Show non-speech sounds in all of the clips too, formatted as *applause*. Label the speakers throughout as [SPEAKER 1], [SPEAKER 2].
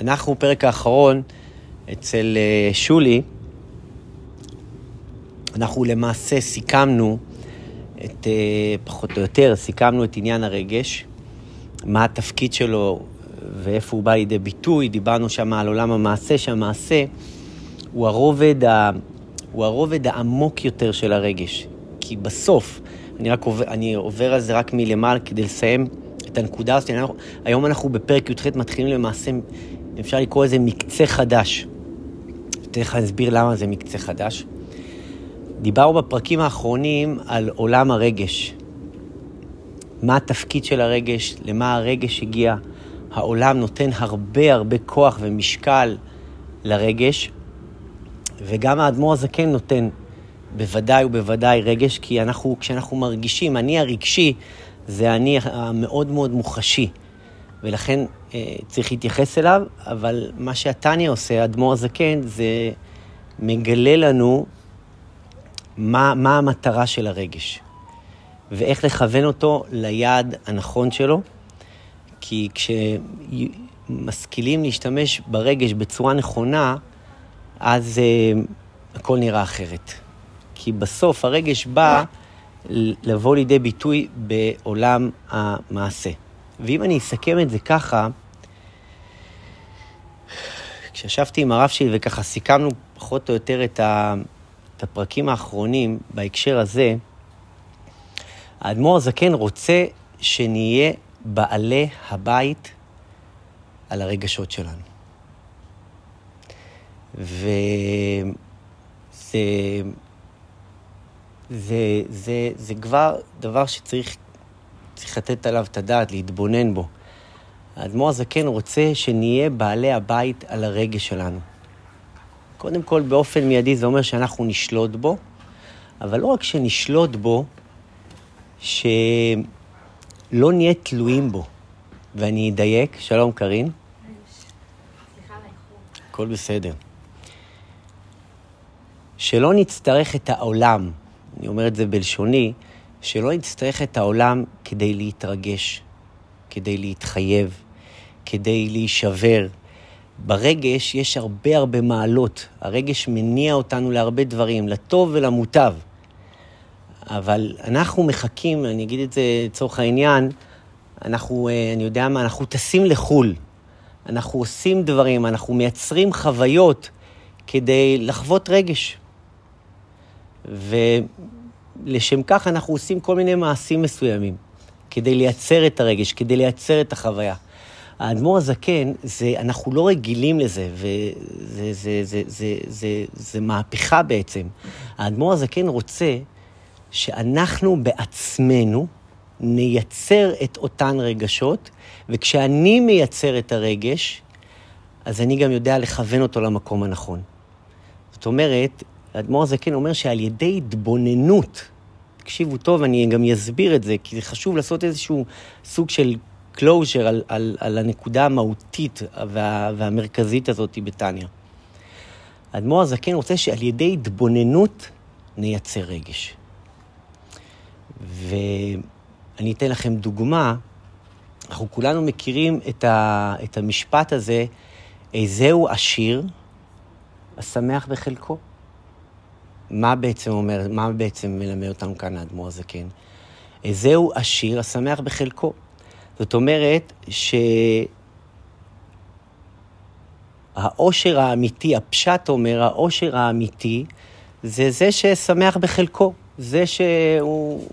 [SPEAKER 1] אנחנו, פרק האחרון, אצל אה, שולי, אנחנו למעשה סיכמנו את, אה, פחות או יותר, סיכמנו את עניין הרגש, מה התפקיד שלו ואיפה הוא בא לידי ביטוי. דיברנו שם על עולם המעשה, שהמעשה הוא הרובד, ה, הוא הרובד העמוק יותר של הרגש. כי בסוף, אני רק עובר, אני עובר על זה רק מלמעלה כדי לסיים את הנקודה הזאת. היום אנחנו בפרק י"ח מתחילים למעשה, אפשר לקרוא לזה מקצה חדש. אתן לך להסביר למה זה מקצה חדש. דיברנו בפרקים האחרונים על עולם הרגש. מה התפקיד של הרגש, למה הרגש הגיע. העולם נותן הרבה הרבה כוח ומשקל לרגש, וגם האדמו"ר הזקן נותן בוודאי ובוודאי רגש, כי אנחנו, כשאנחנו מרגישים, אני הרגשי, זה אני המאוד מאוד מוחשי, ולכן אה, צריך להתייחס אליו, אבל מה שהתניא עושה, האדמו"ר הזקן, זה מגלה לנו מה, מה המטרה של הרגש, ואיך לכוון אותו ליעד הנכון שלו, כי כשמשכילים להשתמש ברגש בצורה נכונה, אז אה, הכל נראה אחרת. כי בסוף הרגש בא לבוא לידי ביטוי בעולם המעשה. ואם אני אסכם את זה ככה, כשישבתי עם הרב שלי וככה סיכמנו פחות או יותר את, ה, את הפרקים האחרונים בהקשר הזה, האדמו"ר הזקן רוצה שנהיה בעלי הבית על הרגשות שלנו. וזה זה, זה, זה כבר דבר שצריך לתת עליו את הדעת, להתבונן בו. האדמו"ר הזקן רוצה שנהיה בעלי הבית על הרגש שלנו. קודם כל, באופן מיידי זה אומר שאנחנו נשלוט בו, אבל לא רק שנשלוט בו, שלא נהיה תלויים בו. ואני אדייק, שלום קארין. הכל בסדר. שלא נצטרך את העולם, אני אומר את זה בלשוני, שלא נצטרך את העולם כדי להתרגש, כדי להתחייב, כדי להישבר. ברגש יש הרבה הרבה מעלות. הרגש מניע אותנו להרבה דברים, לטוב ולמוטב. אבל אנחנו מחכים, אני אגיד את זה לצורך העניין, אנחנו, אה, אני יודע מה, אנחנו טסים לחו"ל. אנחנו עושים דברים, אנחנו מייצרים חוויות כדי לחוות רגש. ולשם כך אנחנו עושים כל מיני מעשים מסוימים, כדי לייצר את הרגש, כדי לייצר את החוויה. האדמו"ר הזקן, זה, אנחנו לא רגילים לזה, וזה זה, זה, זה, זה, זה, זה מהפכה בעצם. האדמו"ר הזקן רוצה שאנחנו בעצמנו נייצר את אותן רגשות, וכשאני מייצר את הרגש, אז אני גם יודע לכוון אותו למקום הנכון. זאת אומרת, האדמו"ר הזקן אומר שעל ידי התבוננות, תקשיבו טוב, אני גם אסביר את זה, כי זה חשוב לעשות איזשהו סוג של closure על, על, על הנקודה המהותית וה, והמרכזית הזאת בתניא. האדמו"ר הזקן רוצה שעל ידי התבוננות נייצר רגש. ואני אתן לכם דוגמה, אנחנו כולנו מכירים את, ה, את המשפט הזה, איזהו עשיר, השמח בחלקו. מה בעצם אומר, מה בעצם מלמד אותנו כאן האדמו"ר הזקן? זהו עשיר השמח בחלקו. זאת אומרת שהאושר האמיתי, הפשט אומר, האושר האמיתי, זה זה ששמח בחלקו. זה שהוא...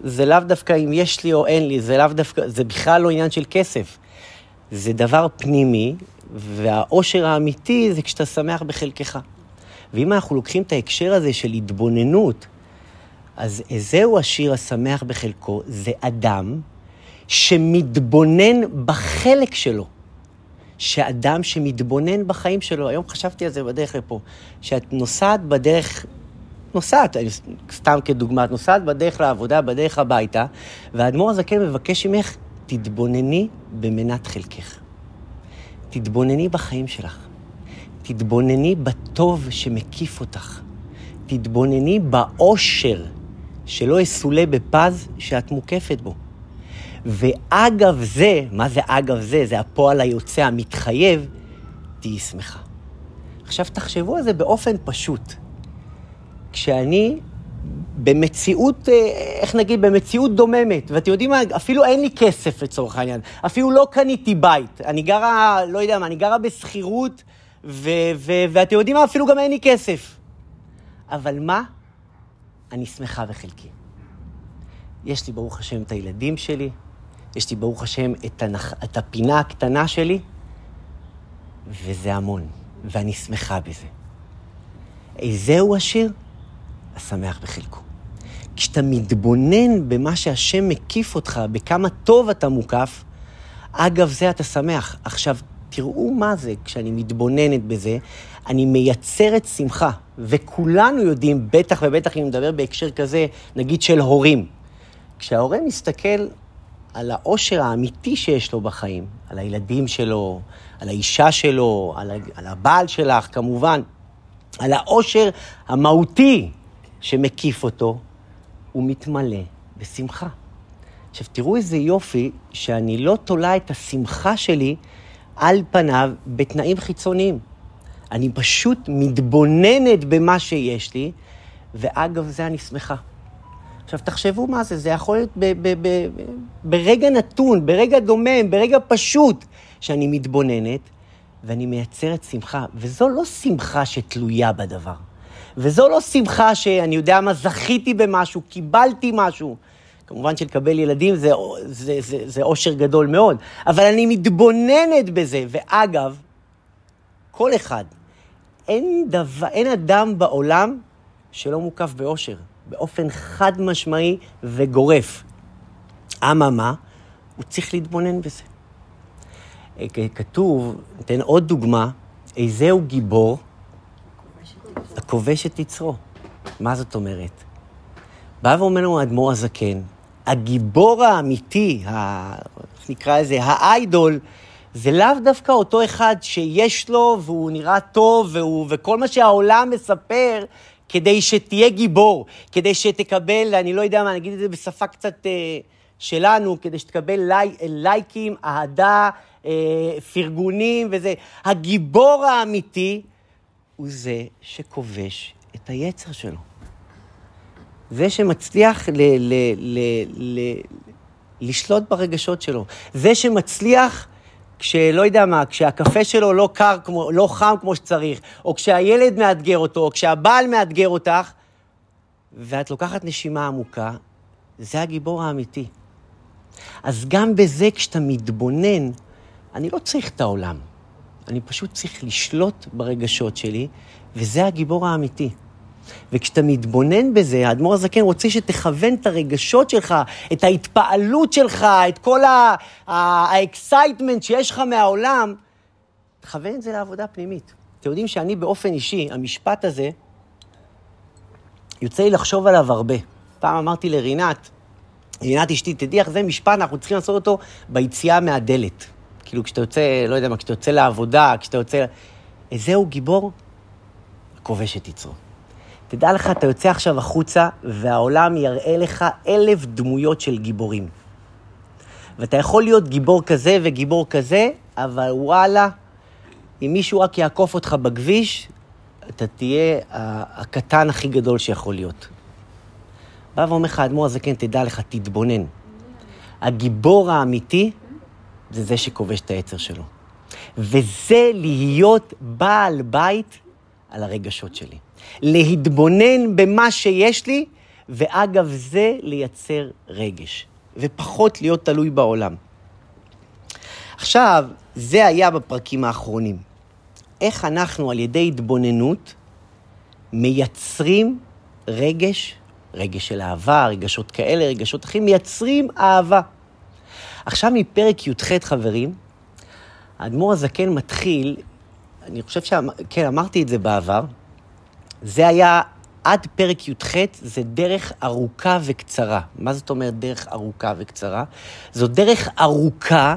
[SPEAKER 1] זה לאו דווקא אם יש לי או אין לי, זה לאו דווקא, זה בכלל לא עניין של כסף. זה דבר פנימי, והאושר האמיתי זה כשאתה שמח בחלקך. ואם אנחנו לוקחים את ההקשר הזה של התבוננות, אז זהו השיר השמח בחלקו, זה אדם שמתבונן בחלק שלו. שאדם שמתבונן בחיים שלו, היום חשבתי על זה בדרך לפה, שאת נוסעת בדרך, נוסעת, סתם כדוגמה, את נוסעת בדרך לעבודה, בדרך הביתה, והאדמו"ר הזקן מבקש ממך, תתבונני במנת חלקך. תתבונני בחיים שלך. תתבונני בטוב שמקיף אותך. תתבונני באושר שלא יסולא בפז שאת מוקפת בו. ואגב זה, מה זה אגב זה? זה הפועל היוצא המתחייב, תהיי שמחה. עכשיו תחשבו על זה באופן פשוט. כשאני במציאות, אה, איך נגיד, במציאות דוממת, ואתם יודעים מה, אפילו אין לי כסף לצורך העניין, אפילו לא קניתי בית, אני גרה, לא יודע מה, אני גרה בשכירות, ואתם יודעים מה, אפילו גם אין לי כסף. אבל מה? אני שמחה בחלקי. יש לי, ברוך השם, את הילדים שלי, יש לי, ברוך השם, את, הנח... את הפינה הקטנה שלי, וזה המון, ואני שמחה בזה. איזהו השיר? השמח בחלקו. כשאתה מתבונן במה שהשם מקיף אותך, בכמה טוב אתה מוקף, אגב זה אתה שמח. עכשיו, תראו מה זה, כשאני מתבוננת בזה, אני מייצרת שמחה. וכולנו יודעים, בטח ובטח אם נדבר בהקשר כזה, נגיד של הורים. כשההורה מסתכל על העושר האמיתי שיש לו בחיים, על הילדים שלו, על האישה שלו, על, על הבעל שלך כמובן, על העושר המהותי שמקיף אותו, הוא מתמלא בשמחה. עכשיו, תראו איזה יופי שאני לא תולה את השמחה שלי על פניו בתנאים חיצוניים. אני פשוט מתבוננת במה שיש לי, ואגב זה אני שמחה. עכשיו, תחשבו מה זה, זה יכול להיות ב- ב- ב- ברגע נתון, ברגע דומם, ברגע פשוט, שאני מתבוננת, ואני מייצרת שמחה. וזו לא שמחה שתלויה בדבר. וזו לא שמחה שאני יודע מה, זכיתי במשהו, קיבלתי משהו. כמובן שלקבל ילדים זה, זה, זה, זה אושר גדול מאוד, אבל אני מתבוננת בזה. ואגב, כל אחד, אין, דבר, אין אדם בעולם שלא מוקף באושר, באופן חד משמעי וגורף. אממה, הוא צריך להתבונן בזה. אה, כתוב, ניתן עוד דוגמה, איזהו גיבור הכובש את יצרו. מה זאת אומרת? בא ואומר לנו האדמו"ר הזקן, הגיבור האמיתי, ה... איך נקרא לזה, האיידול, זה לאו דווקא אותו אחד שיש לו והוא נראה טוב והוא, וכל מה שהעולם מספר כדי שתהיה גיבור, כדי שתקבל, אני לא יודע מה, נגיד את זה בשפה קצת אה, שלנו, כדי שתקבל לי, לייקים, אהדה, אה, פרגונים וזה. הגיבור האמיתי הוא זה שכובש את היצר שלו. זה שמצליח ל- ל- ל- ל- לשלוט ברגשות שלו. זה שמצליח, כשלא יודע מה, כשהקפה שלו לא קר, כמו, לא חם כמו שצריך, או כשהילד מאתגר אותו, או כשהבעל מאתגר אותך, ואת לוקחת נשימה עמוקה, זה הגיבור האמיתי. אז גם בזה, כשאתה מתבונן, אני לא צריך את העולם. אני פשוט צריך לשלוט ברגשות שלי, וזה הגיבור האמיתי. וכשאתה מתבונן בזה, האדמו"ר הזקן רוצה שתכוון את הרגשות שלך, את ההתפעלות שלך, את כל ה excitement שיש לך מהעולם, תכוון את זה לעבודה פנימית. אתם יודעים שאני באופן אישי, המשפט הזה, יוצא לי לחשוב עליו הרבה. פעם אמרתי לרינת, רינת אשתי, תדעי איך זה משפט, אנחנו צריכים לעשות אותו ביציאה מהדלת. כאילו, כשאתה יוצא, לא יודע מה, כשאתה יוצא לעבודה, כשאתה יוצא... זהו גיבור? כובש את יצרו. תדע לך, אתה יוצא עכשיו החוצה, והעולם יראה לך אלף דמויות של גיבורים. ואתה יכול להיות גיבור כזה וגיבור כזה, אבל וואלה, אם מישהו רק יעקוף אותך בכביש, אתה תהיה הקטן הכי גדול שיכול להיות. בא ואומר לך, האדמו"ר הזקן, תדע לך, תתבונן. הגיבור האמיתי זה זה שכובש את היצר שלו. וזה להיות בעל בית על הרגשות שלי. להתבונן במה שיש לי, ואגב זה לייצר רגש, ופחות להיות תלוי בעולם. עכשיו, זה היה בפרקים האחרונים. איך אנחנו על ידי התבוננות מייצרים רגש, רגש של אהבה, רגשות כאלה, רגשות אחרים, מייצרים אהבה. עכשיו מפרק י"ח, חברים, האדמו"ר הזקן מתחיל, אני חושב ש... כן, אמרתי את זה בעבר, זה היה עד פרק י"ח, זה דרך ארוכה וקצרה. מה זאת אומרת דרך ארוכה וקצרה? זו דרך ארוכה,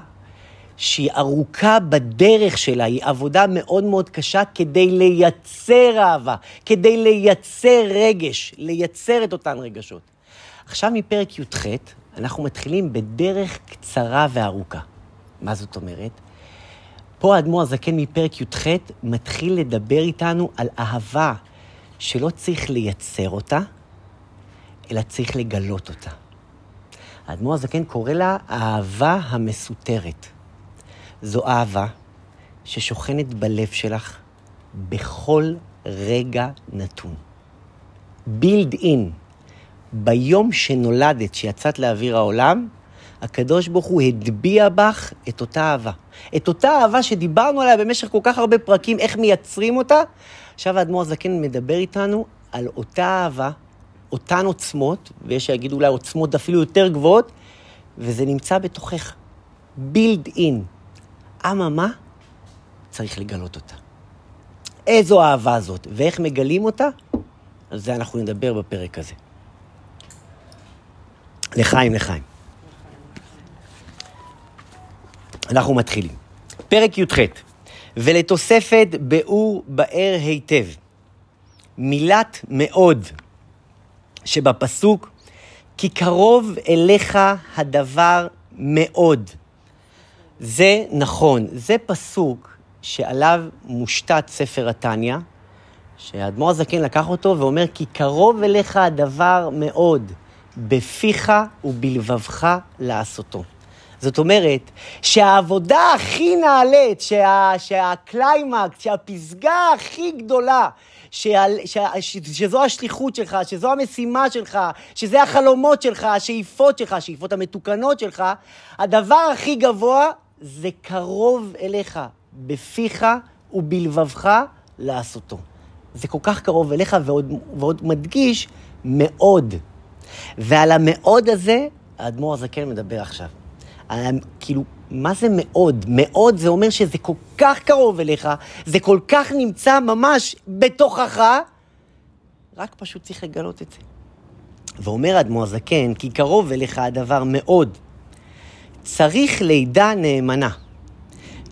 [SPEAKER 1] שהיא ארוכה בדרך שלה, היא עבודה מאוד מאוד קשה כדי לייצר אהבה, כדי לייצר רגש, לייצר את אותן רגשות. עכשיו מפרק י"ח, אנחנו מתחילים בדרך קצרה וארוכה. מה זאת אומרת? פה האדמו"ר הזקן מפרק י"ח מתחיל לדבר איתנו על אהבה שלא צריך לייצר אותה, אלא צריך לגלות אותה. האדמו"ר הזקן קורא לה האהבה המסותרת. זו אהבה ששוכנת בלב שלך בכל רגע נתון. בילד אין. ביום שנולדת, שיצאת לאוויר העולם, הקדוש ברוך הוא הטביע בך את אותה אהבה. את אותה אהבה שדיברנו עליה במשך כל כך הרבה פרקים, איך מייצרים אותה. עכשיו האדמו"ר הזקן מדבר איתנו על אותה אהבה, אותן עוצמות, ויש שיגידו אולי עוצמות אפילו יותר גבוהות, וזה נמצא בתוכך. בילד אין. אממה, צריך לגלות אותה. איזו אהבה זאת, ואיך מגלים אותה? על זה אנחנו נדבר בפרק הזה. לחיים, לחיים. אנחנו מתחילים. פרק י"ח, ולתוספת באור באר היטב. מילת מאוד שבפסוק, כי קרוב אליך הדבר מאוד. זה נכון, זה פסוק שעליו מושתת ספר התניא, שהאדמו"ר הזקן לקח אותו ואומר, כי קרוב אליך הדבר מאוד, בפיך ובלבבך לעשותו. זאת אומרת, שהעבודה הכי נעלית, שה, שהקליימקס, שהפסגה הכי גדולה, שה, שה, ש, שזו השליחות שלך, שזו המשימה שלך, שזה החלומות שלך, השאיפות שלך, השאיפות המתוקנות שלך, הדבר הכי גבוה זה קרוב אליך, בפיך ובלבבך לעשותו. זה כל כך קרוב אליך, ועוד, ועוד מדגיש, מאוד. ועל המאוד הזה, האדמו"ר הזקן מדבר עכשיו. על, כאילו, מה זה מאוד? מאוד זה אומר שזה כל כך קרוב אליך, זה כל כך נמצא ממש בתוכך, רק פשוט צריך לגלות את זה. ואומר האדמו"ר הזקן, כי קרוב אליך הדבר מאוד. צריך לידה נאמנה.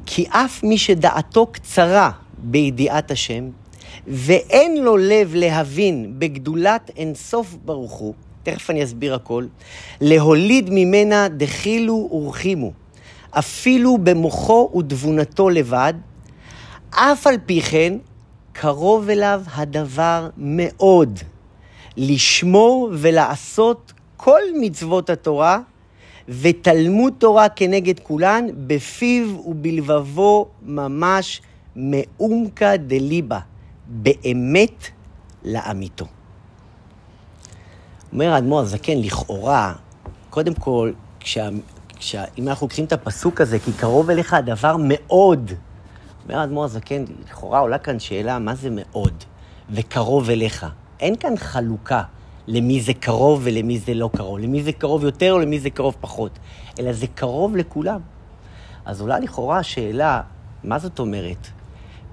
[SPEAKER 1] כי אף מי שדעתו קצרה בידיעת השם, ואין לו לב להבין בגדולת אינסוף ברוך הוא, תכף אני אסביר הכל, להוליד ממנה דחילו ורחימו, אפילו במוחו ותבונתו לבד, אף על פי כן קרוב אליו הדבר מאוד, לשמור ולעשות כל מצוות התורה, ותלמוד תורה כנגד כולן, בפיו ובלבבו ממש מעומקא דליבה, באמת לאמיתו. אומר האדמו"ר הזקן, לכאורה, קודם כל, כשה, כשה, אם אנחנו לוקחים את הפסוק הזה, כי קרוב אליך הדבר מאוד, אומר האדמו"ר הזקן, לכאורה עולה כאן שאלה, מה זה מאוד וקרוב אליך? אין כאן חלוקה למי זה קרוב ולמי זה לא קרוב, למי זה קרוב יותר או למי זה קרוב פחות, אלא זה קרוב לכולם. אז עולה לכאורה השאלה, מה זאת אומרת?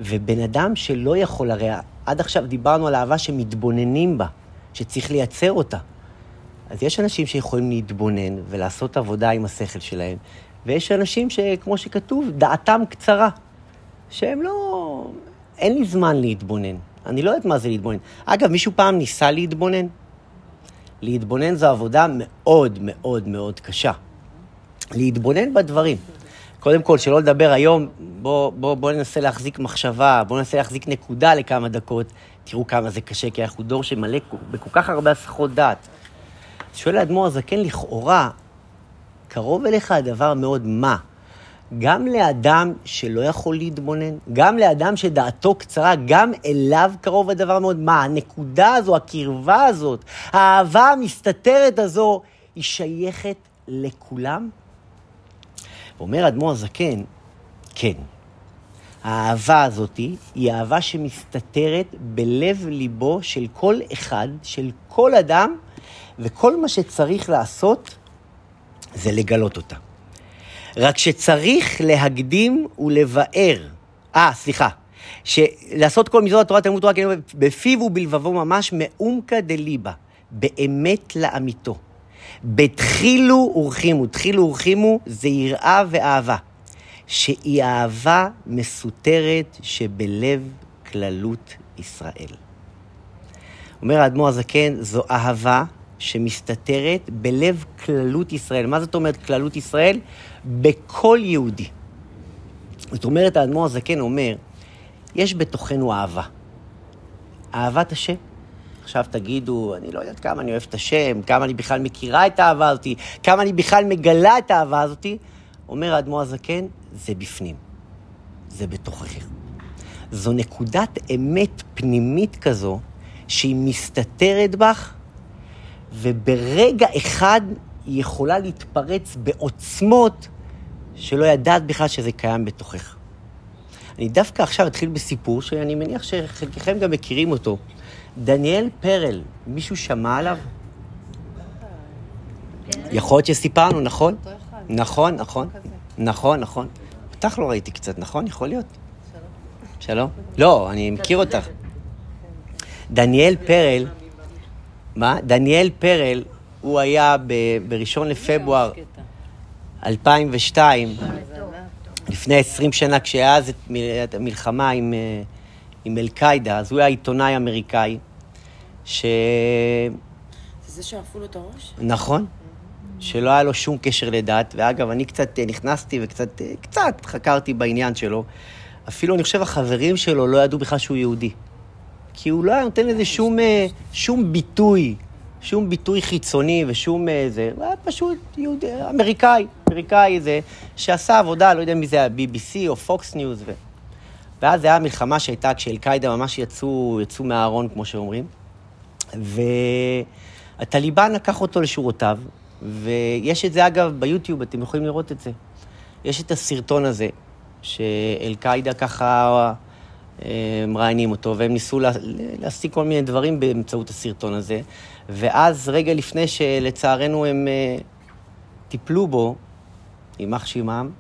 [SPEAKER 1] ובן אדם שלא יכול, הרי עד עכשיו דיברנו על אהבה שמתבוננים בה, שצריך לייצר אותה. אז יש אנשים שיכולים להתבונן ולעשות עבודה עם השכל שלהם, ויש אנשים שכמו שכתוב, דעתם קצרה, שהם לא... אין לי זמן להתבונן. אני לא יודעת מה זה להתבונן. אגב, מישהו פעם ניסה להתבונן? להתבונן זו עבודה מאוד מאוד מאוד קשה. להתבונן בדברים. קודם כל, שלא לדבר היום, בואו בוא, בוא ננסה להחזיק מחשבה, בואו ננסה להחזיק נקודה לכמה דקות. תראו כמה זה קשה, כי אנחנו דור שמלא בכל כך הרבה הסחות דעת. שואל האדמו"ר הזקן, לכאורה, קרוב אליך הדבר מאוד מה? גם לאדם שלא יכול להתבונן, גם לאדם שדעתו קצרה, גם אליו קרוב הדבר מאוד. מה, הנקודה הזו, הקרבה הזאת, האהבה המסתתרת הזו, היא שייכת לכולם? אומר אדמו"ר הזקן, כן. האהבה הזאת היא אהבה שמסתתרת בלב ליבו של כל אחד, של כל אדם, וכל מה שצריך לעשות זה לגלות אותה. רק שצריך להקדים ולבאר, אה, סליחה, לעשות כל מצוות התורה, תלמוד תורה, כן, בפיו ובלבבו ממש, מעומקא דליבה, באמת לאמיתו. בתחילו ורחימו, תחילו ורחימו זה יראה ואהבה, שהיא אהבה מסותרת שבלב כללות ישראל. אומר האדמו"ר הזקן, זו אהבה שמסתתרת בלב כללות ישראל. מה זאת אומרת כללות ישראל? בכל יהודי. זאת אומרת, האדמו"ר הזקן אומר, יש בתוכנו אהבה. אהבת השם. עכשיו תגידו, אני לא יודעת כמה אני אוהב את השם, כמה אני בכלל מכירה את האהבה הזאתי, כמה אני בכלל מגלה את האהבה הזאתי. אומר האדמו"ר הזקן, זה בפנים. זה בתוככם. זו נקודת אמת פנימית כזו, שהיא מסתתרת בך, וברגע אחד היא יכולה להתפרץ בעוצמות שלא ידעת בכלל שזה קיים בתוכך. אני דווקא עכשיו אתחיל בסיפור שאני מניח שחלקכם גם מכירים אותו. דניאל פרל, מישהו שמע עליו? יכול להיות שסיפרנו, נכון? נכון, נכון. נכון, נכון. אותך לא ראיתי קצת, נכון? יכול להיות. שלום. לא, אני מכיר אותך. דניאל פרל, מה? דניאל פרל, הוא היה בראשון לפברואר 2002, לפני 20 שנה, כשהיה אז את המלחמה עם, אה, עם אל-קאידה, אז הוא היה עיתונאי אמריקאי, ש...
[SPEAKER 2] זה זה שערפו לו את הראש?
[SPEAKER 1] נכון. שלא היה לו שום קשר לדת, ואגב, אני קצת אה, נכנסתי וקצת אה, קצת חקרתי בעניין שלו. אפילו, אני חושב, החברים שלו לא ידעו בכלל שהוא יהודי. כי הוא לא היה נותן לזה שום, שום ביטוי. שום ביטוי חיצוני ושום זה, הוא היה פשוט יהודי, אמריקאי, אמריקאי זה, שעשה עבודה, לא יודע מי זה היה, BBC או פוקס ניוז. ו... ואז זו הייתה מלחמה שהייתה כשאל-קאידה ממש יצאו, יצאו מהארון, כמו שאומרים. והטליבן לקח אותו לשורותיו, ויש את זה, אגב, ביוטיוב, אתם יכולים לראות את זה. יש את הסרטון הזה, שאל-קאידה ככה אה, מראיינים אותו, והם ניסו לה, להשיג כל מיני דברים באמצעות הסרטון הזה. ואז, רגע לפני שלצערנו הם אה, טיפלו בו, יימח שמם,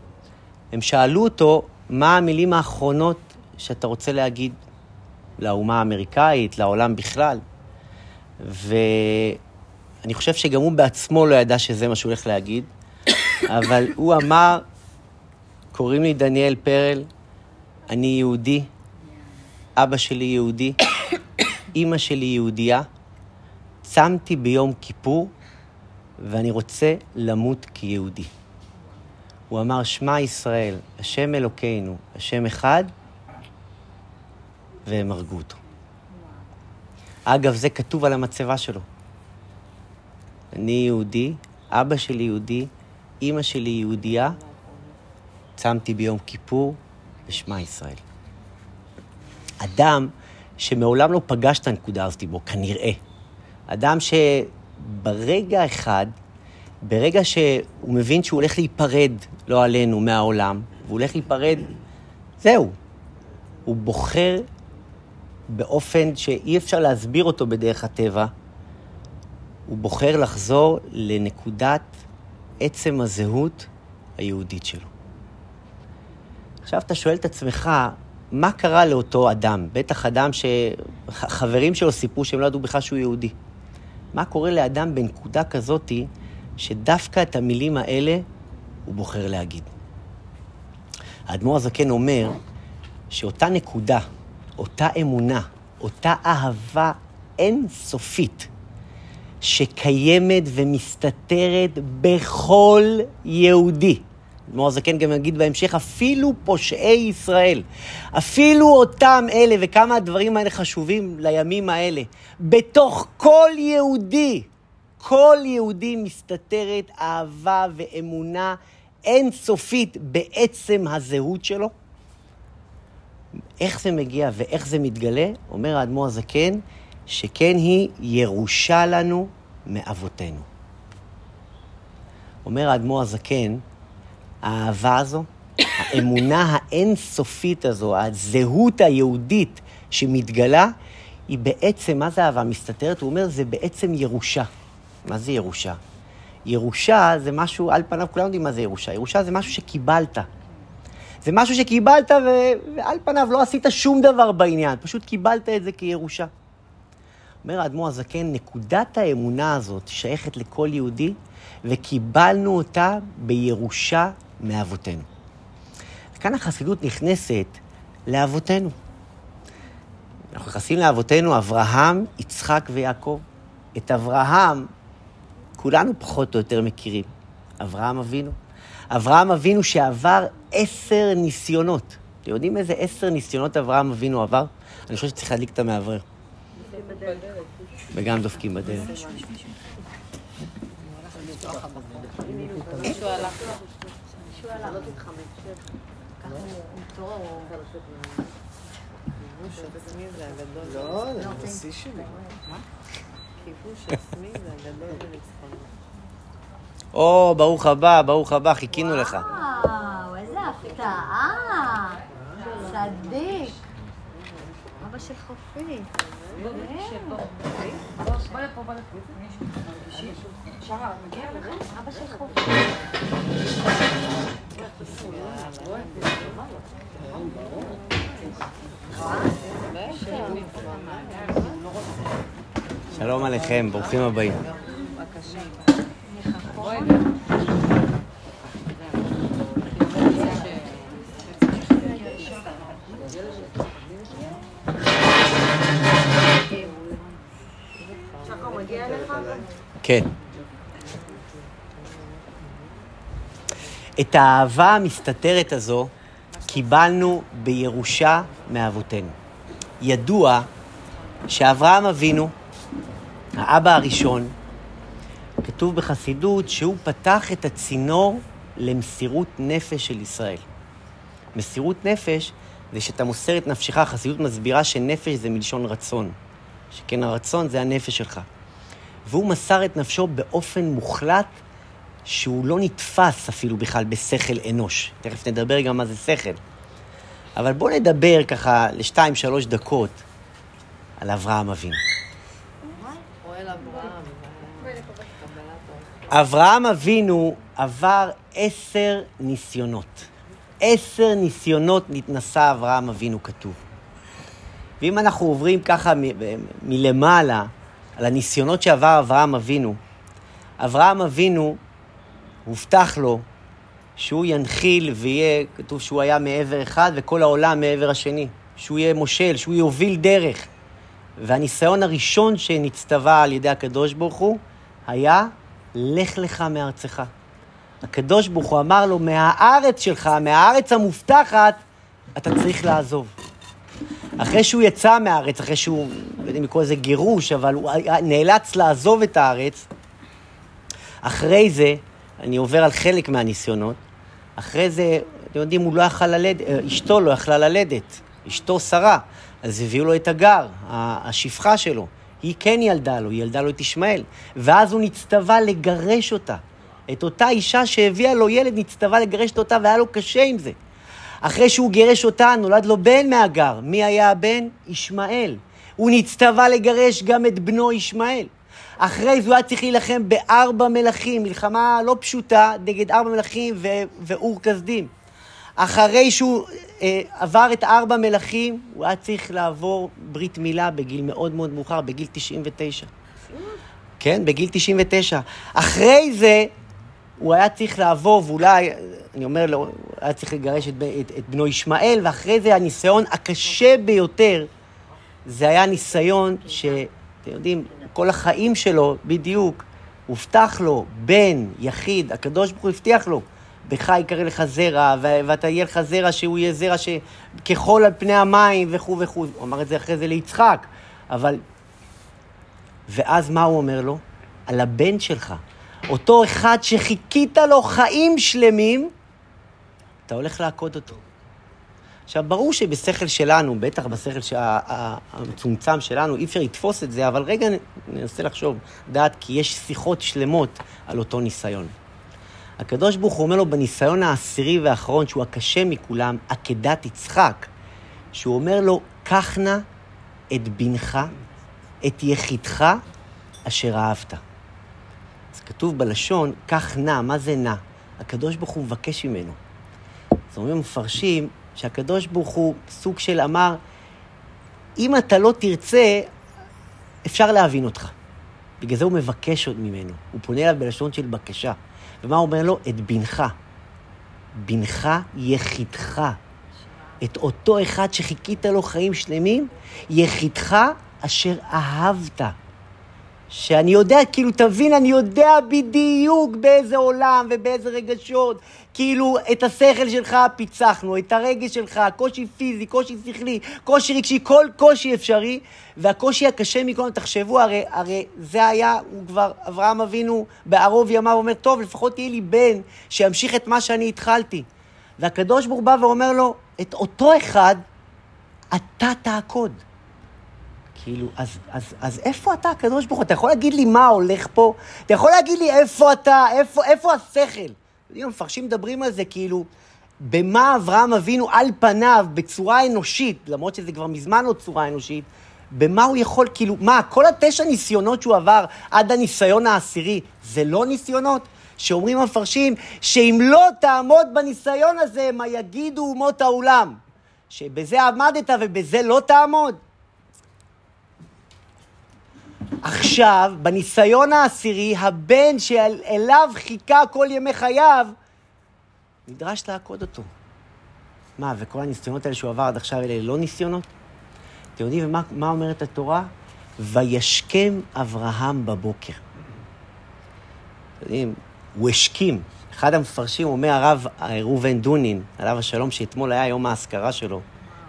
[SPEAKER 1] הם שאלו אותו, מה המילים האחרונות שאתה רוצה להגיד לאומה האמריקאית, לעולם בכלל? ואני חושב שגם הוא בעצמו לא ידע שזה מה שהוא הולך להגיד, *coughs* אבל הוא אמר, קוראים לי דניאל פרל, אני יהודי, אבא שלי יהודי, *coughs* אימא שלי יהודייה, צמתי ביום כיפור, ואני רוצה למות כיהודי. הוא אמר, שמע ישראל, השם אלוקינו, השם אחד, והם הרגו אותו. אגב, זה כתוב על המצבה שלו. אני יהודי, אבא שלי יהודי, אימא שלי יהודייה, צמתי ביום כיפור, ושמע ישראל. אדם שמעולם לא פגש את הנקודה הזאת בו, כנראה, אדם שברגע אחד, ברגע שהוא מבין שהוא הולך להיפרד, לא עלינו, מהעולם, והוא הולך להיפרד, זהו. הוא בוחר באופן שאי אפשר להסביר אותו בדרך הטבע, הוא בוחר לחזור לנקודת עצם הזהות היהודית שלו. עכשיו אתה שואל את עצמך, מה קרה לאותו אדם? בטח אדם שחברים שלו סיפרו שהם לא ידעו בכלל שהוא יהודי. מה קורה לאדם בנקודה כזאתי, שדווקא את המילים האלה הוא בוחר להגיד. האדמו"ר הזקן אומר שאותה נקודה, אותה אמונה, אותה אהבה אינסופית, שקיימת ומסתתרת בכל יהודי, אדמו"ר הזקן גם יגיד בהמשך, אפילו פושעי ישראל, אפילו אותם אלה, וכמה הדברים האלה חשובים לימים האלה, בתוך כל יהודי, כל יהודי מסתתרת אהבה ואמונה אינסופית בעצם הזהות שלו. איך זה מגיע ואיך זה מתגלה? אומר האדמו"ר הזקן, שכן היא ירושה לנו מאבותינו. אומר האדמו"ר הזקן, האהבה הזו, האמונה האינסופית הזו, הזהות היהודית שמתגלה, היא בעצם, מה זה אהבה מסתתרת? הוא אומר, זה בעצם ירושה. מה זה ירושה? ירושה זה משהו, על פניו כולם יודעים מה זה ירושה. ירושה זה משהו שקיבלת. זה משהו שקיבלת ו... ועל פניו לא עשית שום דבר בעניין, פשוט קיבלת את זה כירושה. אומר האדמו"ר הזקן, נקודת האמונה הזאת שייכת לכל יהודי, וקיבלנו אותה בירושה מאבותינו. כאן החסידות נכנסת לאבותינו. אנחנו נכנסים לאבותינו, אברהם, יצחק ויעקב. את אברהם כולנו פחות או יותר מכירים. אברהם אבינו. אברהם אבינו שעבר עשר ניסיונות. אתם יודעים איזה עשר ניסיונות אברהם אבינו עבר? אני חושב שצריך להדליק את המאוורר. וגם דופקים בדלת.
[SPEAKER 3] לא.
[SPEAKER 1] או, ברוך הבא, ברוך הבא, חיכינו לך.
[SPEAKER 4] וואו, איזה הפתעה. צדיק. אבא של אבא.
[SPEAKER 1] שלום עליכם, ברוכים הבאים. כן. את האהבה המסתתרת הזו קיבלנו בירושה מאבותינו. ידוע שאברהם אבינו, האבא הראשון, כתוב בחסידות שהוא פתח את הצינור למסירות נפש של ישראל. מסירות נפש זה שאתה מוסר את נפשך, החסידות מסבירה שנפש זה מלשון רצון. שכן הרצון זה הנפש שלך. והוא מסר את נפשו באופן מוחלט שהוא לא נתפס אפילו בכלל בשכל אנוש. תכף נדבר גם מה זה שכל. אבל בואו נדבר ככה לשתיים, שלוש דקות על אברהם אבינו. אברהם אבינו עבר עשר ניסיונות. עשר ניסיונות נתנסה אברהם אבינו כתוב. ואם אנחנו עוברים ככה מ- מ- מלמעלה על הניסיונות שעבר אברהם אבינו, אברהם אבינו, הובטח לו שהוא ינחיל ויהיה, כתוב שהוא היה מעבר אחד וכל העולם מעבר השני. שהוא יהיה מושל, שהוא יוביל דרך. והניסיון הראשון שנצטווה על ידי הקדוש ברוך הוא היה, לך לך מארצך. הקדוש ברוך הוא אמר לו, מהארץ שלך, מהארץ המובטחת, אתה צריך לעזוב. אחרי שהוא יצא מהארץ, אחרי שהוא, לא יודע אם לקרוא לזה גירוש, אבל הוא נאלץ לעזוב את הארץ, אחרי זה, אני עובר על חלק מהניסיונות, אחרי זה, אתם יודעים, הוא לא יכל ללדת, אה, אשתו לא יכלה ללדת, אשתו שרה, אז הביאו לו את הגר, השפחה שלו. היא כן ילדה לו, היא ילדה לו את ישמעאל. ואז הוא נצטווה לגרש אותה. את אותה אישה שהביאה לו ילד, נצטווה לגרש אותה, והיה לו קשה עם זה. אחרי שהוא גירש אותה, נולד לו בן מהגר. מי היה הבן? ישמעאל. הוא נצטווה לגרש גם את בנו ישמעאל. אחרי זה הוא היה צריך להילחם בארבע מלכים, מלחמה לא פשוטה, נגד ארבע מלכים ו- ואור כסדים. אחרי שהוא אה, עבר את ארבע מלכים, הוא היה צריך לעבור ברית מילה בגיל מאוד מאוד מאוחר, בגיל 99. כן, בגיל 99. אחרי זה, הוא היה צריך לעבור, ואולי, אני אומר הוא היה צריך לגרש את, את, את בנו ישמעאל, ואחרי זה הניסיון הקשה ביותר, זה היה ניסיון שאתם יודעים, כל החיים שלו, בדיוק, הובטח לו, בן, יחיד, הקדוש ברוך הוא הבטיח לו, בך יקרא לך זרע, ואתה יהיה לך זרע שהוא יהיה זרע שכחול על פני המים וכו' וכו'. הוא אמר את זה אחרי זה ליצחק, אבל... ואז מה הוא אומר לו? על הבן שלך. אותו אחד שחיכית לו חיים שלמים, אתה הולך לעקוד אותו. עכשיו, ברור שבשכל שלנו, בטח בשכל שה- המצומצם שלנו, אי אפשר לתפוס את זה, אבל רגע ננסה לחשוב, דעת, כי יש שיחות שלמות על אותו ניסיון. הקדוש ברוך הוא אומר לו בניסיון העשירי והאחרון, שהוא הקשה מכולם, עקדת יצחק, שהוא אומר לו, קח נא את בנך, את יחידך, אשר אהבת. אז כתוב בלשון, קח נא, מה זה נא? הקדוש ברוך הוא מבקש ממנו. אז אומרים המפרשים שהקדוש ברוך הוא סוג של אמר, אם אתה לא תרצה, אפשר להבין אותך. בגלל זה הוא מבקש עוד ממנו. הוא פונה אליו בלשון של בקשה. ומה הוא אומר לו? את בנך. בנך יחידך. את אותו אחד שחיכית לו חיים שלמים, יחידך אשר אהבת. שאני יודע, כאילו, תבין, אני יודע בדיוק באיזה עולם ובאיזה רגשות. כאילו, את השכל שלך פיצחנו, את הרגש שלך, קושי פיזי, קושי שכלי, קושי רגשי, כל קושי אפשרי. והקושי הקשה מכל, תחשבו, הרי, הרי זה היה, הוא כבר, אברהם אבינו בערוב ימיו אומר, טוב, לפחות תהיה לי בן שימשיך את מה שאני התחלתי. והקדוש ברוך בא ואומר לו, את אותו אחד, אתה תעקוד. כאילו, אז, אז, אז איפה אתה, הקדוש ברוך הוא? אתה יכול להגיד לי מה הולך פה? אתה יכול להגיד לי איפה אתה, איפה, איפה השכל? המפרשים מדברים על זה כאילו, במה אברהם אבינו על פניו, בצורה אנושית, למרות שזה כבר מזמן לא צורה אנושית, במה הוא יכול, כאילו, מה, כל התשע ניסיונות שהוא עבר עד הניסיון העשירי, זה לא ניסיונות? שאומרים המפרשים, שאם לא תעמוד בניסיון הזה, מה יגידו אומות העולם? שבזה עמדת ובזה לא תעמוד? עכשיו, בניסיון העשירי, הבן שאליו חיכה כל ימי חייו, נדרש לעקוד אותו. מה, וכל הניסיונות האלה שהוא עבר עד עכשיו, אלה לא ניסיונות? אתם יודעים ומה, מה אומרת התורה? וישכם אברהם בבוקר. אתם יודעים, הוא השכים. אחד המפרשים אומר הרב ראובן דונין, עליו השלום, שאתמול היה יום האזכרה שלו.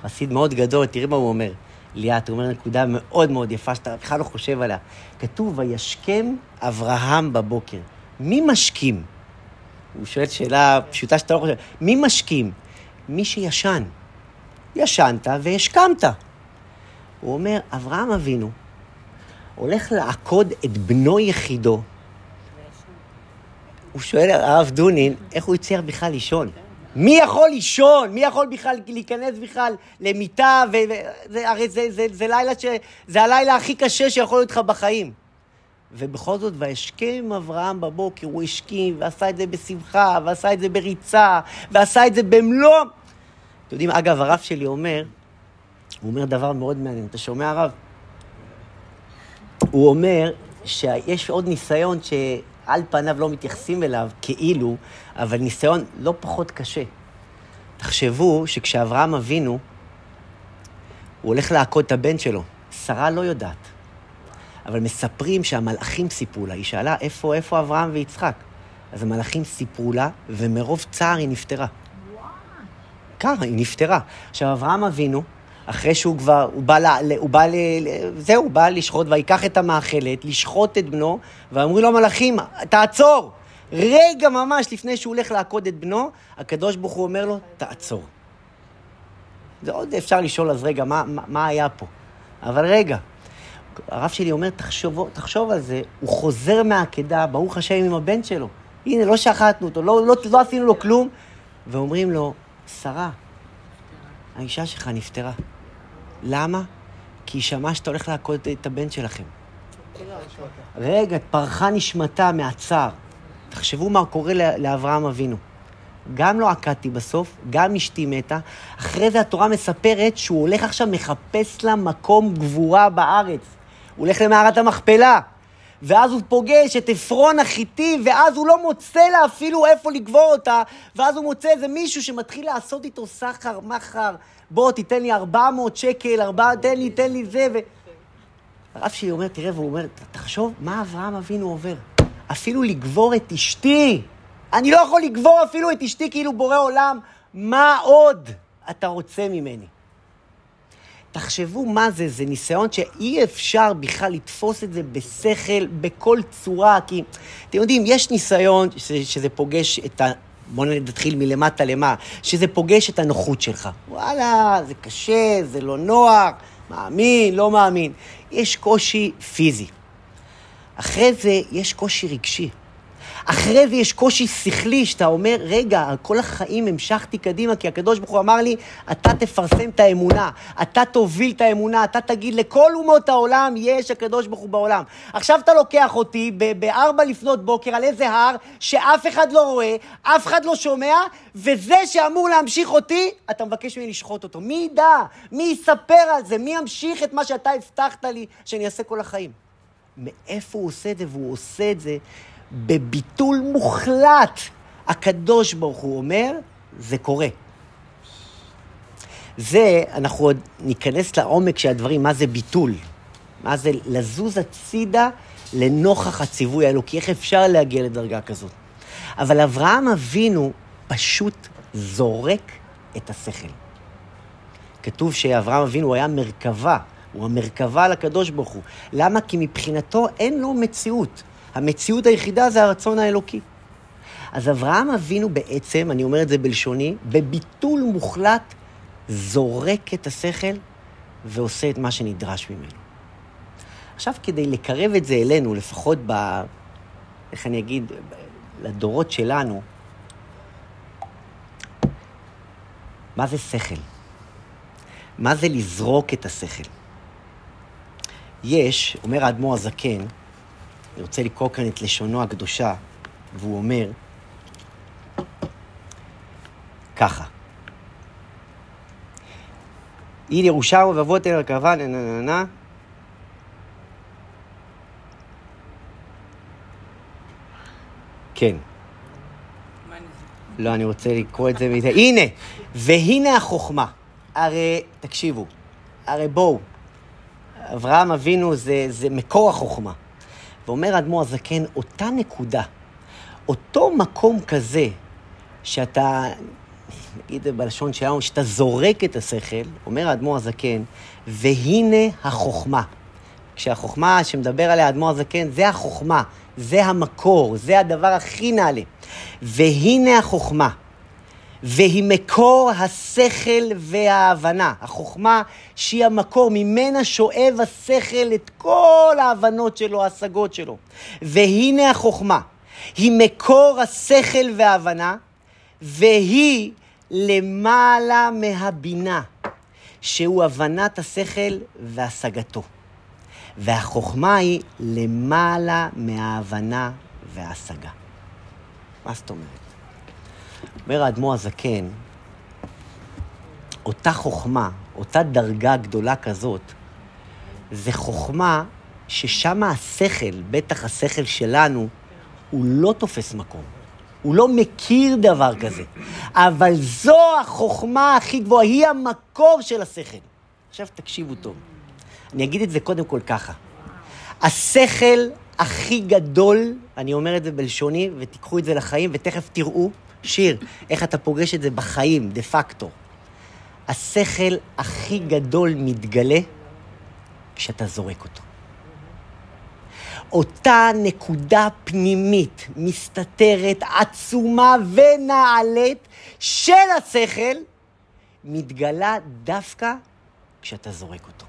[SPEAKER 1] חסיד מאוד גדול, תראי מה הוא אומר. ליאת, הוא אומר נקודה מאוד מאוד יפה, שאתה בכלל לא חושב עליה. כתוב, וישכם אברהם בבוקר. מי משכים? הוא שואל שאלה פשוטה שאתה לא חושב. מי משכים? מי שישן. ישנת והשכמת. הוא אומר, אברהם אבינו הולך לעקוד את בנו יחידו. הוא שואל הרב דונין, איך הוא הצליח בכלל לישון? מי יכול לישון? מי יכול בכלל להיכנס בכלל למיטה? וזה, הרי זה, זה, זה, לילה ש... זה הלילה הכי קשה שיכול להיות לך בחיים. ובכל זאת, וישכם אברהם בבוקר, הוא השכים, ועשה את זה בשמחה, ועשה את זה בריצה, ועשה את זה במלוא... אתם יודעים, אגב, הרב שלי אומר, הוא אומר דבר מאוד מעניין. אתה שומע, הרב? הוא אומר שיש עוד ניסיון שעל פניו לא מתייחסים אליו כאילו, אבל ניסיון לא פחות קשה. תחשבו שכשאברהם אבינו, הוא הולך לעקוד את הבן שלו. שרה לא יודעת. אבל מספרים שהמלאכים סיפרו לה. היא שאלה, איפה, איפה אברהם ויצחק? אז המלאכים סיפרו לה, ומרוב צער היא נפטרה. ככה, היא נפטרה. עכשיו, אברהם אבינו, אחרי שהוא כבר, הוא בא, ל, הוא בא ל... זהו, הוא בא לשחוט, ויקח את המאכלת, לשחוט את בנו, ואמרו לו המלאכים, תעצור! רגע ממש לפני שהוא הולך לעקוד את בנו, הקדוש ברוך הוא אומר לו, תעצור. זה עוד אפשר לשאול, אז רגע, מה, מה, מה היה פה? אבל רגע, הרב שלי אומר, תחשוב, תחשוב על זה, הוא חוזר מהעקדה, ברוך השם עם הבן שלו. הנה, לא שחטנו אותו, לא, לא, לא עשינו לו כלום. ואומרים לו, שרה, האישה שלך נפטרה. למה? כי היא שמעה שאתה הולך לעקוד את הבן שלכם. רגע, פרחה נשמתה מהצער. תחשבו מה קורה לאברהם אבינו. גם לא עקדתי בסוף, גם אשתי מתה. אחרי זה התורה מספרת שהוא הולך עכשיו, מחפש לה מקום גבורה בארץ. הוא הולך למערת המכפלה. ואז הוא פוגש את עפרון החיטי, ואז הוא לא מוצא לה אפילו איפה לגבור אותה, ואז הוא מוצא איזה מישהו שמתחיל לעשות איתו סחר, מחר, בוא, תיתן לי 400 שקל, 4, תן לי, תן לי זה, ו... הרב שלי אומר, תראה, והוא אומר, תחשוב מה אברהם אבינו עובר. אפילו לגבור את אשתי. אני לא יכול לגבור אפילו את אשתי כאילו בורא עולם, מה עוד אתה רוצה ממני? תחשבו מה זה, זה ניסיון שאי אפשר בכלל לתפוס את זה בשכל, בכל צורה, כי אתם יודעים, יש ניסיון שזה, שזה פוגש את ה... בואו נתחיל מלמטה למה, שזה פוגש את הנוחות שלך. וואלה, זה קשה, זה לא נוח, מאמין, לא מאמין. יש קושי פיזי. אחרי זה יש קושי רגשי. אחרי זה יש קושי שכלי, שאתה אומר, רגע, כל החיים המשכתי קדימה, כי הקדוש ברוך הוא אמר לי, אתה תפרסם את האמונה, אתה תוביל את האמונה, אתה תגיד לכל אומות העולם, יש הקדוש ברוך הוא בעולם. עכשיו אתה לוקח אותי בארבע לפנות בוקר על איזה הר שאף אחד לא רואה, אף אחד לא שומע, וזה שאמור להמשיך אותי, אתה מבקש ממני לשחוט אותו. מי ידע? מי יספר על זה? מי ימשיך את מה שאתה הבטחת לי שאני אעשה כל החיים? מאיפה הוא עושה את זה? והוא עושה את זה בביטול מוחלט. הקדוש ברוך הוא אומר, זה קורה. זה, אנחנו עוד ניכנס לעומק של הדברים, מה זה ביטול. מה זה לזוז הצידה לנוכח הציווי האלוקי, איך אפשר להגיע לדרגה כזאת. אבל אברהם אבינו פשוט זורק את השכל. כתוב שאברהם אבינו היה מרכבה, הוא המרכבה לקדוש ברוך הוא. למה? כי מבחינתו אין לו מציאות. המציאות היחידה זה הרצון האלוקי. אז אברהם אבינו בעצם, אני אומר את זה בלשוני, בביטול מוחלט זורק את השכל ועושה את מה שנדרש ממנו. עכשיו, כדי לקרב את זה אלינו, לפחות ב... איך אני אגיד, לדורות שלנו, מה זה שכל? מה זה לזרוק את השכל? יש, אומר האדמו"ר הזקן, אני רוצה לקרוא כאן את לשונו הקדושה, והוא אומר ככה: איל ירושלמו ואבות אל הרכבה, נה נה נה נה כן. לא, אני רוצה לקרוא את זה מזה. *laughs* הנה, והנה החוכמה. הרי, תקשיבו, הרי בואו, אברהם אבינו זה, זה מקור החוכמה. ואומר האדמו"ר הזקן, אותה נקודה, אותו מקום כזה, שאתה, נגיד בלשון שלנו, שאתה זורק את השכל, אומר האדמו"ר הזקן, והנה החוכמה. כשהחוכמה שמדבר עליה האדמו"ר הזקן, זה החוכמה, זה המקור, זה הדבר הכי נעלה. והנה החוכמה, והיא מקור השכל וההבנה. החוכמה שהיא המקור, ממנה שואב השכל את כל ההבנות שלו, ההשגות שלו. והנה החוכמה, היא מקור השכל וההבנה, והיא למעלה מהבינה, שהוא הבנת השכל והשגתו. והחוכמה היא למעלה מההבנה וההשגה. מה זאת אומרת? אומר האדמו"ר הזקן, אותה חוכמה, אותה דרגה גדולה כזאת, זה חוכמה ששם השכל, בטח השכל שלנו, הוא לא תופס מקום. הוא לא מכיר דבר כזה. אבל זו החוכמה הכי גבוהה, היא המקור של השכל. עכשיו תקשיבו טוב. אני אגיד את זה קודם כל ככה. השכל הכי גדול, אני אומר את זה בלשוני, ותיקחו את זה לחיים, ותכף תראו, שיר, איך אתה פוגש את זה בחיים, דה פקטו. השכל הכי גדול מתגלה כשאתה זורק אותו. אותה נקודה פנימית, מסתתרת, עצומה ונעלית של השכל, מתגלה דווקא כשאתה זורק אותו.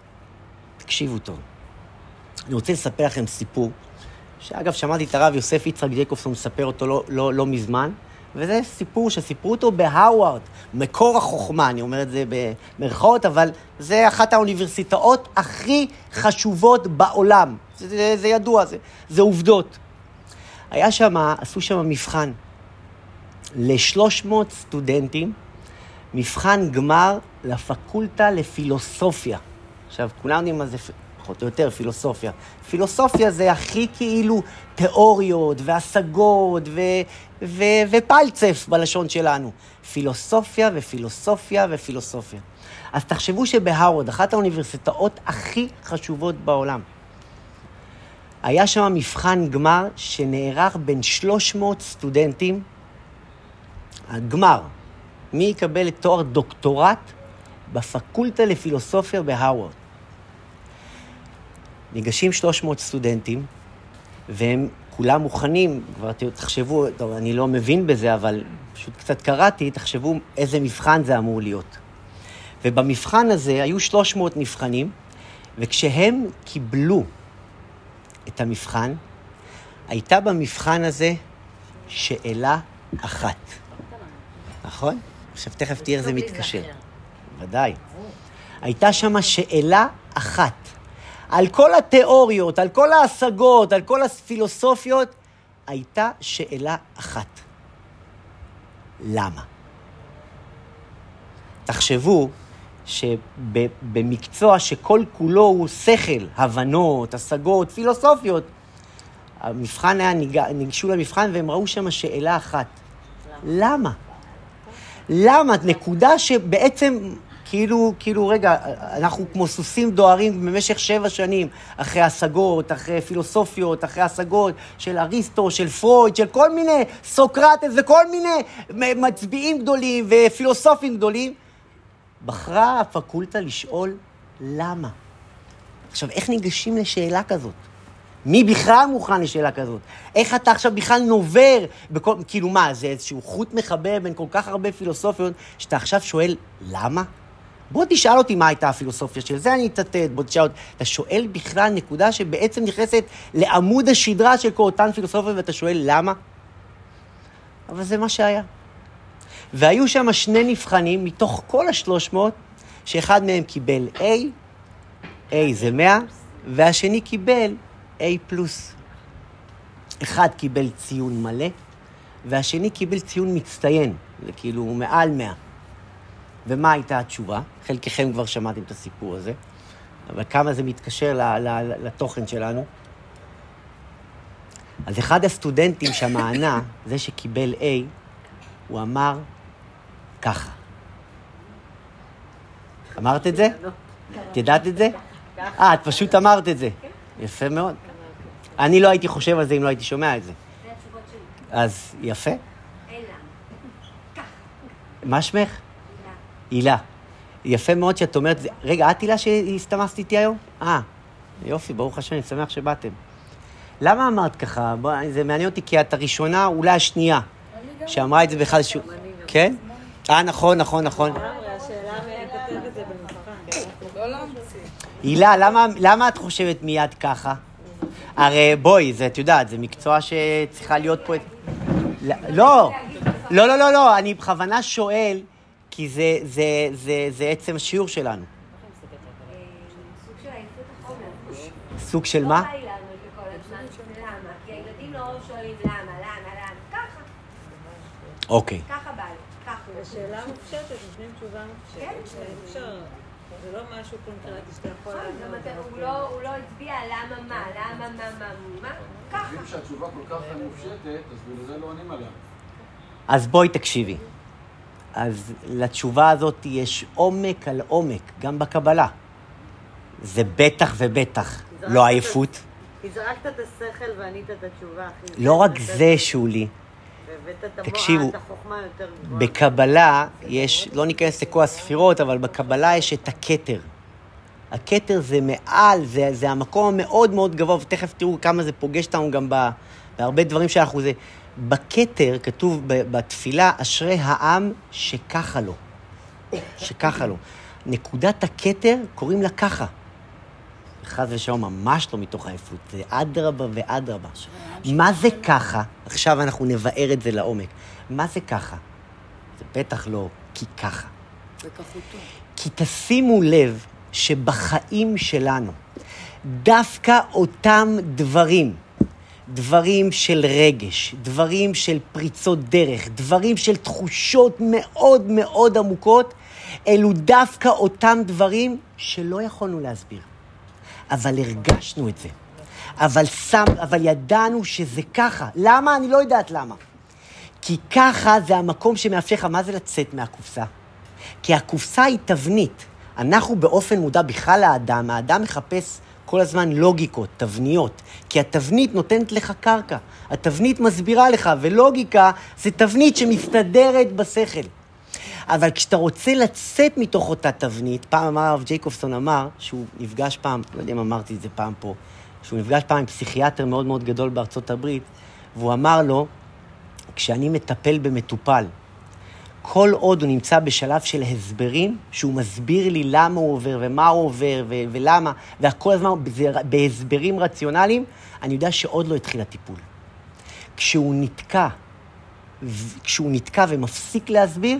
[SPEAKER 1] תקשיבו טוב. אני רוצה לספר לכם סיפור, שאגב, שמעתי את הרב יוסף יצחק ג'ייקובסון מספר אותו לא, לא, לא מזמן, וזה סיפור שסיפרו אותו בהאווארד, מקור החוכמה, אני אומר את זה במרכאות, אבל זה אחת האוניברסיטאות הכי חשובות בעולם. זה, זה, זה ידוע, זה, זה עובדות. היה שם, עשו שם מבחן ל-300 סטודנטים, מבחן גמר לפקולטה לפילוסופיה. עכשיו, כולם יודעים מה זה פחות או יותר פילוסופיה. פילוסופיה זה הכי כאילו תיאוריות והשגות ו- ו- ופלצף בלשון שלנו. פילוסופיה ופילוסופיה ופילוסופיה. אז תחשבו שבהרווד, אחת האוניברסיטאות הכי חשובות בעולם, היה שם מבחן גמר שנערך בין 300 סטודנטים. הגמר, מי יקבל את תואר דוקטורט בפקולטה לפילוסופיה בהרווארד. ניגשים 300 סטודנטים, והם כולם מוכנים, כבר תחשבו, טוב, אני לא מבין בזה, אבל פשוט קצת קראתי, תחשבו איזה מבחן זה אמור להיות. ובמבחן הזה היו 300 נבחנים, וכשהם קיבלו את המבחן, הייתה במבחן הזה שאלה אחת. נכון? עכשיו תכף תראה איך זה מתקשר. ודאי. הייתה שם שאלה אחת. על כל התיאוריות, על כל ההשגות, על כל הפילוסופיות, הייתה שאלה אחת. למה? תחשבו שבמקצוע שכל כולו הוא שכל, הבנות, השגות, פילוסופיות, המבחן היה, ניגשו למבחן והם ראו שם שאלה אחת. למה? למה? נקודה שבעצם כאילו, כאילו, רגע, אנחנו כמו סוסים דוהרים במשך שבע שנים, אחרי השגות, אחרי פילוסופיות, אחרי השגות של אריסטו, של פרויד, של כל מיני, סוקרטס וכל מיני מצביעים גדולים ופילוסופים גדולים. בחרה הפקולטה לשאול למה. עכשיו, איך ניגשים לשאלה כזאת? מי בכלל מוכן לשאלה כזאת? איך אתה עכשיו בכלל נובר בכל... כאילו מה, זה איזשהו חוט מחבר בין כל כך הרבה פילוסופיות, שאתה עכשיו שואל, למה? בוא תשאל אותי מה הייתה הפילוסופיה של זה, אני אצטט, בוא תשאל אותי. אתה שואל בכלל נקודה שבעצם נכנסת לעמוד השדרה של כל אותן פילוסופיות, ואתה שואל למה? אבל זה מה שהיה. והיו שם שני נבחנים מתוך כל השלוש מאות, שאחד מהם קיבל A, A זה 100, והשני קיבל A פלוס. אחד קיבל ציון מלא, והשני קיבל ציון מצטיין, זה כאילו מעל 100. ומה הייתה התשובה? חלקכם כבר שמעתם את הסיפור הזה, אבל כמה זה מתקשר לתוכן שלנו. אז אחד הסטודנטים שם ענה, זה שקיבל A, הוא אמר ככה. אמרת את זה? את ידעת את זה? אה, את פשוט אמרת את זה. יפה מאוד. אני לא הייתי חושב על זה אם לא הייתי שומע את זה. אז יפה. מה שמך? הילה. יפה מאוד שאת אומרת, רגע, את הילה שהסתמסת איתי היום? אה, יופי, ברוך השם, אני שמח שבאתם. למה אמרת ככה? זה מעניין אותי, כי את הראשונה, אולי השנייה, שאמרה את זה באחד איזשהו... כן? אה, נכון, נכון, נכון.
[SPEAKER 2] לא.
[SPEAKER 1] הילה, למה, את חושבת מיד ככה? הרי בואי, את יודעת, זה מקצוע שצריכה להיות פה... לא, לא, לא, לא, לא, לא, אני בכוונה שואל, כי זה, זה, זה, זה עצם השיעור שלנו.
[SPEAKER 4] סוג של עייפות החומר.
[SPEAKER 1] סוג של מה? אוקיי.
[SPEAKER 4] ככה בא לי. ככה.
[SPEAKER 3] בשאלה מופשטת, נותנים תשובה
[SPEAKER 4] כן.
[SPEAKER 3] מופשטת. אפשר, זה לא משהו קונקרטי שאתה יכול
[SPEAKER 4] נכון,
[SPEAKER 3] לענות.
[SPEAKER 4] הוא לא- הוא לא הצביע למה מה, למה מה, מה, מה, ככה.
[SPEAKER 5] חושבים שהתשובה כל כך מופשטת, אז בגלל זה לא עונים עליה.
[SPEAKER 1] אז בואי תקשיבי. אז לתשובה הזאת יש עומק על עומק, גם בקבלה. זה בטח ובטח לא עייפות.
[SPEAKER 3] כי זרקת את השכל וענית את התשובה, אחי.
[SPEAKER 1] לא רק זה, שולי, תקשיבו. בקבלה יש, לא ניכנס לכל הספירות, אבל בקבלה יש את הכתר. הכתר זה מעל, זה, זה המקום המאוד מאוד גבוה, ותכף תראו כמה זה פוגש אותנו גם ב, בהרבה דברים שאנחנו זה. בכתר כתוב בתפילה, אשרי העם שככה לו. שככה לו. נקודת הכתר, קוראים לה ככה. חס ושלום, ממש לא מתוך עייפות, זה אדרבה ואדרבה. מה זה ככה? עכשיו אנחנו נבער את זה לעומק. מה זה ככה? זה בטח לא כי ככה. כי תשימו לב שבחיים שלנו, דווקא אותם דברים, דברים של רגש, דברים של פריצות דרך, דברים של תחושות מאוד מאוד עמוקות, אלו דווקא אותם דברים שלא יכולנו להסביר. אבל הרגשנו את זה. אבל, שם, אבל ידענו שזה ככה. למה? אני לא יודעת למה. כי ככה זה המקום שמאפשר לך, מה זה לצאת מהקופסה? כי הקופסה היא תבנית. אנחנו באופן מודע, בכלל האדם, האדם מחפש כל הזמן לוגיקות, תבניות. כי התבנית נותנת לך קרקע. התבנית מסבירה לך, ולוגיקה זה תבנית שמסתדרת בשכל. אבל כשאתה רוצה לצאת מתוך אותה תבנית, פעם אמר הרב ג'ייקובסון אמר, שהוא נפגש פעם, לא יודע אם אמרתי את זה פעם פה, שהוא נפגש פעם עם פסיכיאטר מאוד מאוד גדול בארצות הברית, והוא אמר לו, כשאני מטפל במטופל, כל עוד הוא נמצא בשלב של הסברים, שהוא מסביר לי למה הוא עובר ומה הוא עובר ו- ולמה, וכל הזמן בהסברים רציונליים, אני יודע שעוד לא התחיל הטיפול. כשהוא נתקע, כשהוא נתקע ומפסיק להסביר,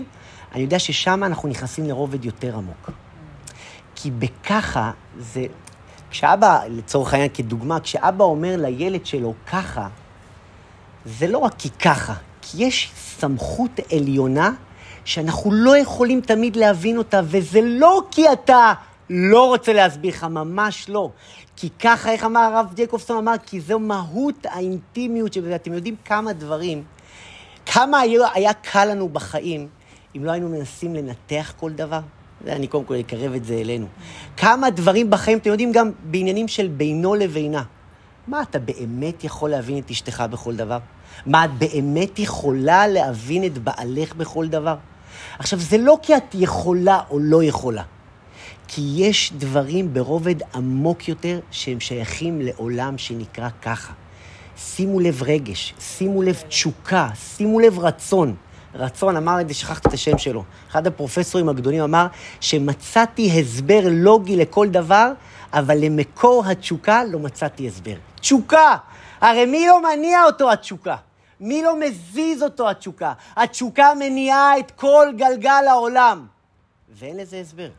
[SPEAKER 1] אני יודע ששם אנחנו נכנסים לרובד יותר עמוק. כי בככה זה... כשאבא, לצורך העניין כדוגמה, כשאבא אומר לילד שלו ככה, זה לא רק כי ככה, כי יש סמכות עליונה שאנחנו לא יכולים תמיד להבין אותה, וזה לא כי אתה לא רוצה להסביר לך, ממש לא. כי ככה, איך אמר הרב ג'קובסון אמר? כי זו מהות האינטימיות שבזה. אתם יודעים כמה דברים, כמה היה, היה קל לנו בחיים אם לא היינו מנסים לנתח כל דבר? אני קודם כל אקרב את זה אלינו. כמה דברים בחיים, אתם יודעים, גם בעניינים של בינו לבינה. מה, אתה באמת יכול להבין את אשתך בכל דבר? מה, את באמת יכולה להבין את בעלך בכל דבר? עכשיו, זה לא כי את יכולה או לא יכולה, כי יש דברים ברובד עמוק יותר שהם שייכים לעולם שנקרא ככה. שימו לב רגש, שימו לב תשוקה, שימו לב רצון. רצון, אמר את זה, שכחתי את השם שלו. אחד הפרופסורים הגדולים אמר שמצאתי הסבר לוגי לכל דבר, אבל למקור התשוקה לא מצאתי הסבר. תשוקה! הרי מי לא מניע אותו התשוקה? מי לא מזיז אותו התשוקה? התשוקה מניעה את כל גלגל העולם. ואין לזה הסבר.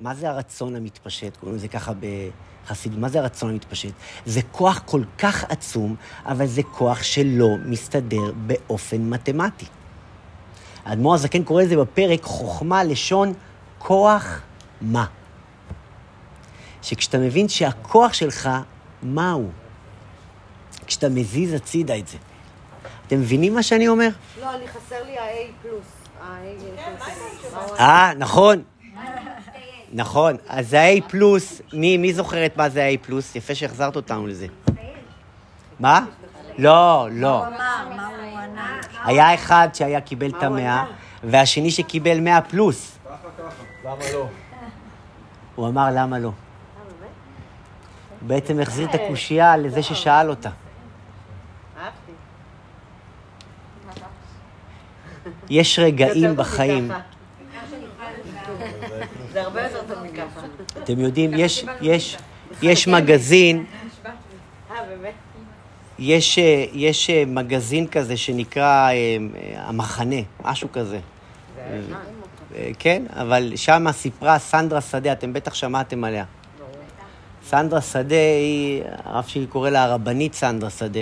[SPEAKER 1] מה זה הרצון המתפשט? קוראים לזה ככה בחסידות. מה זה הרצון המתפשט? זה כוח כל כך עצום, אבל זה כוח שלא מסתדר באופן מתמטי. האדמו"ר הזקן קורא לזה בפרק חוכמה לשון כוח מה. שכשאתה מבין שהכוח שלך, מה הוא? כשאתה מזיז הצידה את זה. אתם מבינים מה שאני אומר?
[SPEAKER 3] לא, אני חסר לי ה-A פלוס.
[SPEAKER 1] אה, נכון. נכון. אז זה ה-A פלוס, מי, מי זוכרת מה זה ה-A פלוס? יפה שהחזרת אותנו לזה. מה? לא, לא. היה אחד שהיה קיבל את המאה, והשני שקיבל מאה פלוס.
[SPEAKER 5] ככה ככה. למה לא?
[SPEAKER 1] הוא אמר, למה לא? הוא בעצם החזיר את הקושייה לזה ששאל אותה. יש רגעים בחיים.
[SPEAKER 3] זה הרבה יותר טוב מככה.
[SPEAKER 1] אתם יודעים, יש, יש, יש מגזין,
[SPEAKER 3] אה?
[SPEAKER 1] יש, אה, יש אה, מגזין כזה שנקרא המחנה, משהו כזה. כן, אבל שמה סיפרה סנדרה שדה, אתם בטח שמעתם עליה. סנדרה שדה היא, הרב שלי קורא לה הרבנית סנדרה שדה,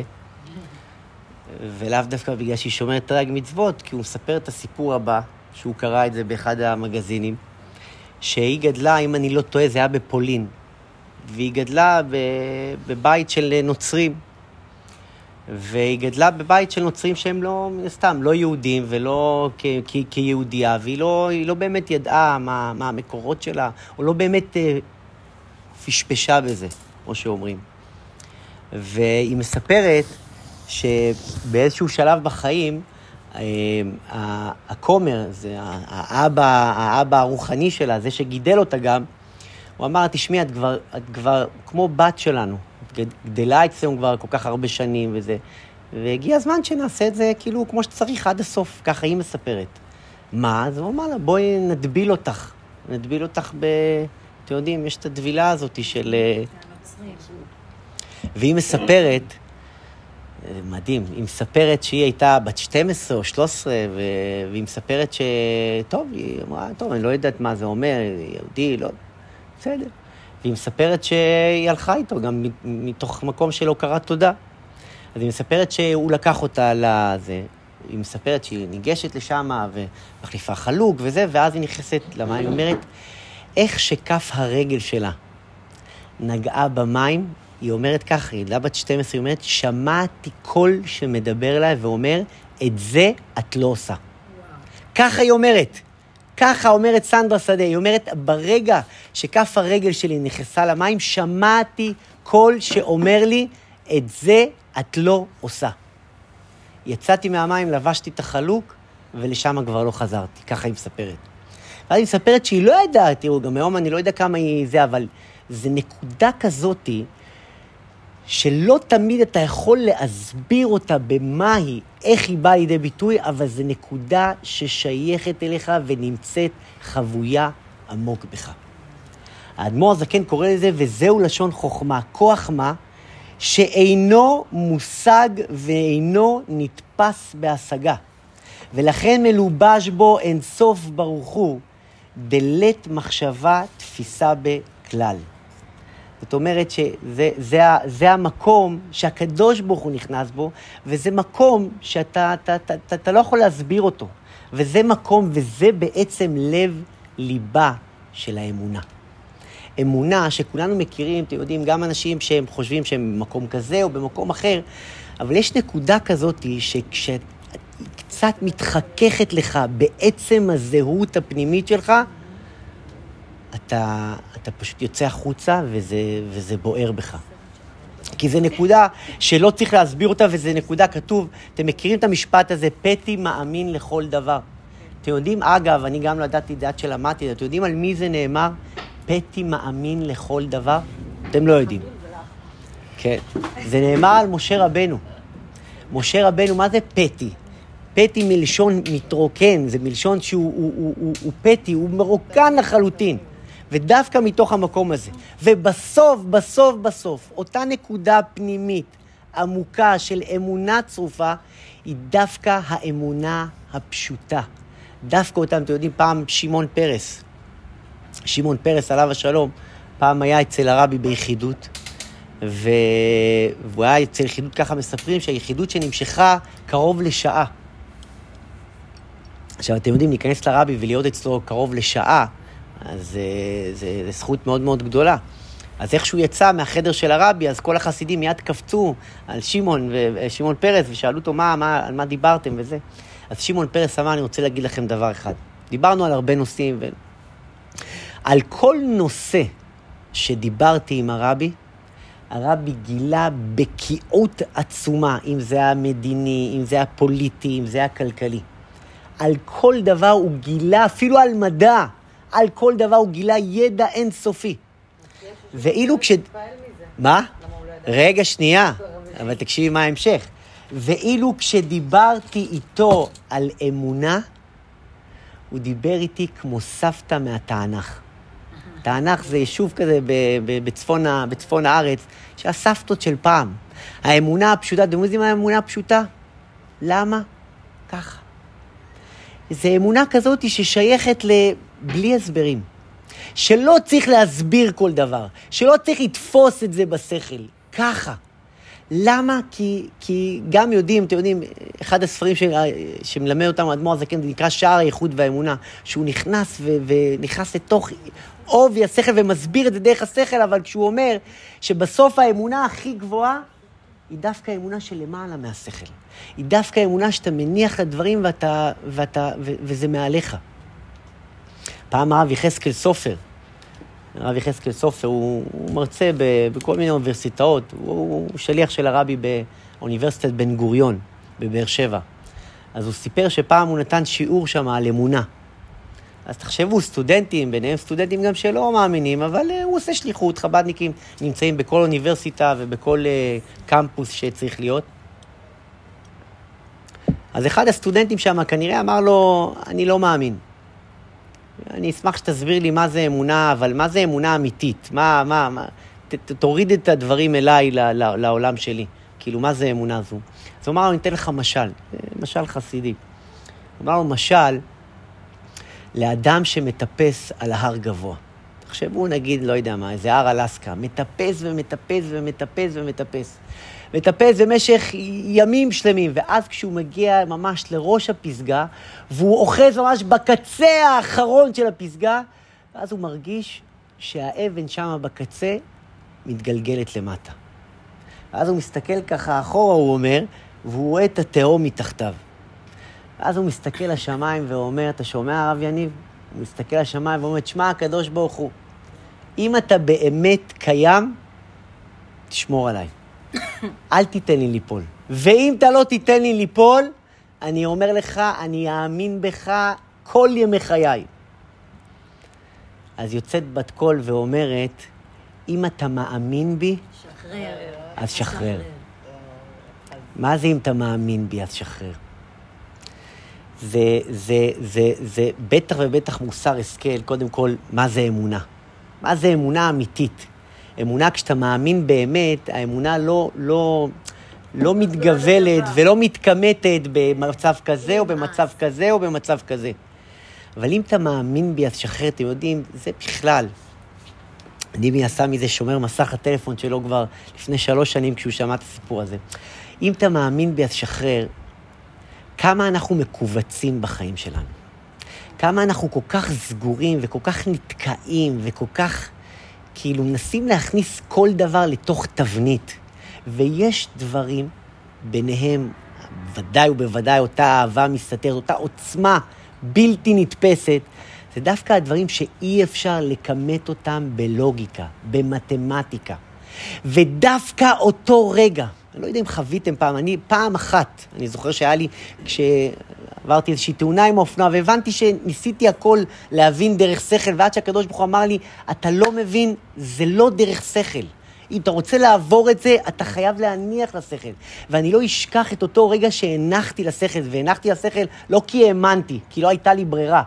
[SPEAKER 1] ולאו דווקא בגלל שהיא שומרת תרי"ג מצוות, כי הוא מספר את הסיפור הבא, שהוא קרא את זה באחד המגזינים, שהיא גדלה, אם אני לא טועה, זה היה בפולין, והיא גדלה בבית של נוצרים. והיא גדלה בבית של נוצרים שהם לא, מן הסתם, לא יהודים ולא כ- כיהודייה, והיא לא, לא באמת ידעה מה, מה המקורות שלה, או לא באמת אה, פשפשה בזה, כמו שאומרים. והיא מספרת שבאיזשהו שלב בחיים, אה, הכומר, זה האבא, האבא הרוחני שלה, זה שגידל אותה גם, הוא אמר, תשמעי, את כבר, את כבר כמו בת שלנו. את גד- גדלה אצלנו כבר כל כך הרבה שנים וזה. והגיע הזמן שנעשה את זה כאילו כמו שצריך עד הסוף, ככה היא מספרת. מה? אז הוא אמר לה, בואי נדביל אותך. נדביל אותך ב... אתם יודעים, יש את הדבילה הזאת של... אה, והיא מספרת, מדהים, היא מספרת שהיא הייתה בת 12 או 13, ו... והיא מספרת ש... טוב, היא אמרה, טוב, אני לא יודעת מה זה אומר, יהודי, לא... בסדר. והיא מספרת שהיא הלכה איתו, גם מתוך מקום של הוקרת תודה. אז היא מספרת שהוא לקח אותה לזה, היא מספרת שהיא ניגשת לשם ומחליפה חלוק וזה, ואז היא נכנסת למים, היא אומרת, איך שכף הרגל שלה נגעה במים, היא אומרת ככה, ילדה בת 12, היא אומרת, שמעתי קול שמדבר אליי ואומר, את זה את לא עושה. ככה היא אומרת. ככה אומרת סנדרה שדה, היא אומרת, ברגע שכף הרגל שלי נכנסה למים, שמעתי קול שאומר לי, את זה את לא עושה. יצאתי מהמים, לבשתי את החלוק, ולשם כבר לא חזרתי, ככה היא מספרת. ואז היא מספרת שהיא לא ידעה, תראו, גם היום אני לא יודע כמה היא זה, אבל זה נקודה כזאתי, שלא תמיד אתה יכול להסביר אותה במה היא, איך היא באה לידי ביטוי, אבל זו נקודה ששייכת אליך ונמצאת חבויה עמוק בך. האדמו"ר הזקן קורא לזה, וזהו לשון חוכמה. כוח מה? שאינו מושג ואינו נתפס בהשגה. ולכן מלובש בו אין סוף ברוך הוא, דלת מחשבה תפיסה בכלל. זאת אומרת שזה זה, ה- זה המקום שהקדוש ברוך הוא נכנס בו, וזה מקום שאתה אתה, אתה, אתה, אתה לא יכול להסביר אותו. וזה מקום, וזה בעצם לב ליבה של האמונה. אמונה שכולנו מכירים, אתם יודעים, גם אנשים שהם חושבים שהם במקום כזה או במקום אחר, אבל יש נקודה כזאת שכשקצת מתחככת לך בעצם הזהות הפנימית שלך, אתה, אתה פשוט יוצא החוצה וזה, וזה בוער בך. כי זו נקודה שלא צריך להסביר אותה, וזו נקודה כתוב, אתם מכירים את המשפט הזה, פתי מאמין לכל דבר. אתם יודעים, אגב, אני גם לא ידעתי עד שלמדתי, אתם יודעים על מי זה נאמר? פתי מאמין לכל דבר? אתם לא יודעים. כן. זה נאמר על משה רבנו. משה רבנו, מה זה פתי? פתי מלשון מתרוקן, זה מלשון שהוא הוא, הוא, הוא, הוא פתי, הוא מרוקן לחלוטין. ודווקא מתוך המקום הזה. ובסוף, בסוף, בסוף, אותה נקודה פנימית עמוקה של אמונה צרופה, היא דווקא האמונה הפשוטה. דווקא אותם, אתם יודעים, פעם שמעון פרס, שמעון פרס, עליו השלום, פעם היה אצל הרבי ביחידות, ו... והוא היה אצל יחידות, ככה מספרים, שהיחידות שנמשכה קרוב לשעה. עכשיו, אתם יודעים, להיכנס לרבי ולהיות אצלו קרוב לשעה, אז זה, זה, זה זכות מאוד מאוד גדולה. אז איך שהוא יצא מהחדר של הרבי, אז כל החסידים מיד קפצו על שמעון, שמעון פרס, ושאלו אותו מה, מה, על מה דיברתם וזה. אז שמעון פרס אמר, אני רוצה להגיד לכם דבר אחד. דיברנו על הרבה נושאים, ו... על כל נושא שדיברתי עם הרבי, הרבי גילה בקיאות עצומה, אם זה המדיני, אם זה הפוליטי, אם זה הכלכלי. על כל דבר הוא גילה, אפילו על מדע, על כל דבר הוא גילה ידע אינסופי. ואילו כש... מה? רגע, שנייה, אבל תקשיבי מה ההמשך. ואילו כשדיברתי איתו על אמונה, הוא דיבר איתי כמו סבתא מהתענך. תענך זה יישוב כזה בצפון, בצפון הארץ, שהסבתות של פעם. האמונה הפשוטה, אתם יודעים מה האמונה הפשוטה? למה? ככה. זה אמונה כזאת ששייכת לבלי הסברים. שלא צריך להסביר כל דבר, שלא צריך לתפוס את זה בשכל. ככה. למה? כי, כי גם יודעים, אתם יודעים, אחד הספרים ש, שמלמד אותנו האדמו"ר הזקן, זה נקרא שער האיחוד והאמונה, שהוא נכנס ו, ונכנס לתוך עובי השכל ומסביר את זה דרך השכל, אבל כשהוא אומר שבסוף האמונה הכי גבוהה היא דווקא אמונה שלמעלה מהשכל. היא דווקא אמונה שאתה מניח את הדברים ואתה, ואתה, ו, וזה מעליך. פעם הרב יחזקאל סופר, הרב יחזקאל סופר, הוא, הוא מרצה ב, בכל מיני אוניברסיטאות, הוא, הוא שליח של הרבי באוניברסיטת בן גוריון בבאר שבע. אז הוא סיפר שפעם הוא נתן שיעור שם על אמונה. אז תחשבו, סטודנטים, ביניהם סטודנטים גם שלא מאמינים, אבל uh, הוא עושה שליחות, חב"דניקים נמצאים בכל אוניברסיטה ובכל uh, קמפוס שצריך להיות. אז אחד הסטודנטים שם כנראה אמר לו, אני לא מאמין. אני אשמח שתסביר לי מה זה אמונה, אבל מה זה אמונה אמיתית? מה, מה, מה, ת, ת, תוריד את הדברים אליי, ל, ל, לעולם שלי. כאילו, מה זה אמונה זו? אז הוא אמר אני אתן לך משל, משל חסידי. הוא אמר משל לאדם שמטפס על ההר גבוה. תחשבו, נגיד, לא יודע מה, איזה הר אלסקה, מטפס ומטפס ומטפס ומטפס. מטפס במשך ימים שלמים, ואז כשהוא מגיע ממש לראש הפסגה, והוא אוחז ממש בקצה האחרון של הפסגה, ואז הוא מרגיש שהאבן שם בקצה מתגלגלת למטה. ואז הוא מסתכל ככה אחורה, הוא אומר, והוא רואה את התהום מתחתיו. ואז הוא מסתכל לשמיים ואומר, אתה שומע, הרב יניב? הוא מסתכל לשמיים ואומר, תשמע, הקדוש ברוך הוא, אם אתה באמת קיים, תשמור עליי. אל תיתן לי ליפול. ואם אתה לא תיתן לי ליפול, אני אומר לך, אני אאמין בך כל ימי חיי. אז יוצאת בת קול ואומרת, אם אתה מאמין בי,
[SPEAKER 2] שחרר.
[SPEAKER 1] אז שחרר. מה זה אם אתה מאמין בי, אז שחרר? זה, זה, זה, זה בטח ובטח מוסר השכל, קודם כל, מה זה אמונה? מה זה אמונה אמיתית? אמונה, כשאתה מאמין באמת, האמונה לא, לא, לא מתגבלת ולא מתכמתת במצב כזה או במצב כזה או במצב כזה. אבל אם אתה מאמין בי, אז שחרר, אתם יודעים, זה בכלל. דימי עשה מזה שומר מסך הטלפון שלו כבר לפני שלוש שנים כשהוא שמע את הסיפור הזה. אם אתה מאמין בי, אז שחרר. כמה אנחנו מכווצים בחיים שלנו. כמה אנחנו כל כך סגורים וכל כך נתקעים וכל כך כאילו מנסים להכניס כל דבר לתוך תבנית. ויש דברים, ביניהם ודאי ובוודאי אותה אהבה מסתתרת, אותה עוצמה בלתי נתפסת, זה דווקא הדברים שאי אפשר לכמת אותם בלוגיקה, במתמטיקה. ודווקא אותו רגע, אני לא יודע אם חוויתם פעם, אני פעם אחת, אני זוכר שהיה לי, כשעברתי איזושהי תאונה עם האופנוע, והבנתי שניסיתי הכל להבין דרך שכל, ועד שהקדוש ברוך הוא אמר לי, אתה לא מבין, זה לא דרך שכל. אם אתה רוצה לעבור את זה, אתה חייב להניח לשכל. ואני לא אשכח את אותו רגע שהנחתי לשכל, והנחתי לשכל לא כי האמנתי, כי לא הייתה לי ברירה,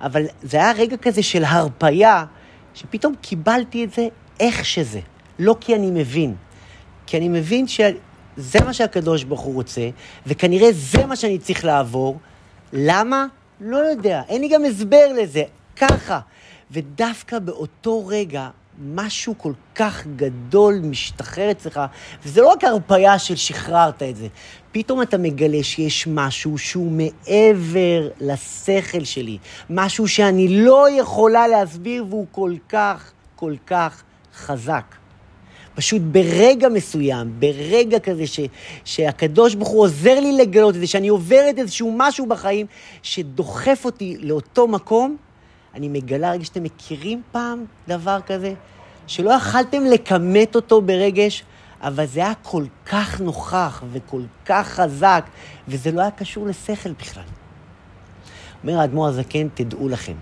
[SPEAKER 1] אבל זה היה רגע כזה של הרפייה, שפתאום קיבלתי את זה איך שזה. לא כי אני מבין, כי אני מבין שזה מה שהקדוש ברוך הוא רוצה, וכנראה זה מה שאני צריך לעבור. למה? לא יודע, אין לי גם הסבר לזה, ככה. ודווקא באותו רגע, משהו כל כך גדול משתחרר אצלך, וזה לא רק הרפאיה של שחררת את זה, פתאום אתה מגלה שיש משהו שהוא מעבר לשכל שלי, משהו שאני לא יכולה להסביר והוא כל כך, כל כך חזק. פשוט ברגע מסוים, ברגע כזה ש, שהקדוש ברוך הוא עוזר לי לגלות את זה, שאני עוברת איזשהו משהו בחיים שדוחף אותי לאותו מקום, אני מגלה רגע שאתם מכירים פעם דבר כזה, שלא יכלתם לכמת אותו ברגש, אבל זה היה כל כך נוכח וכל כך חזק, וזה לא היה קשור לשכל בכלל. אומר האדמו"ר הזקן, תדעו לכם,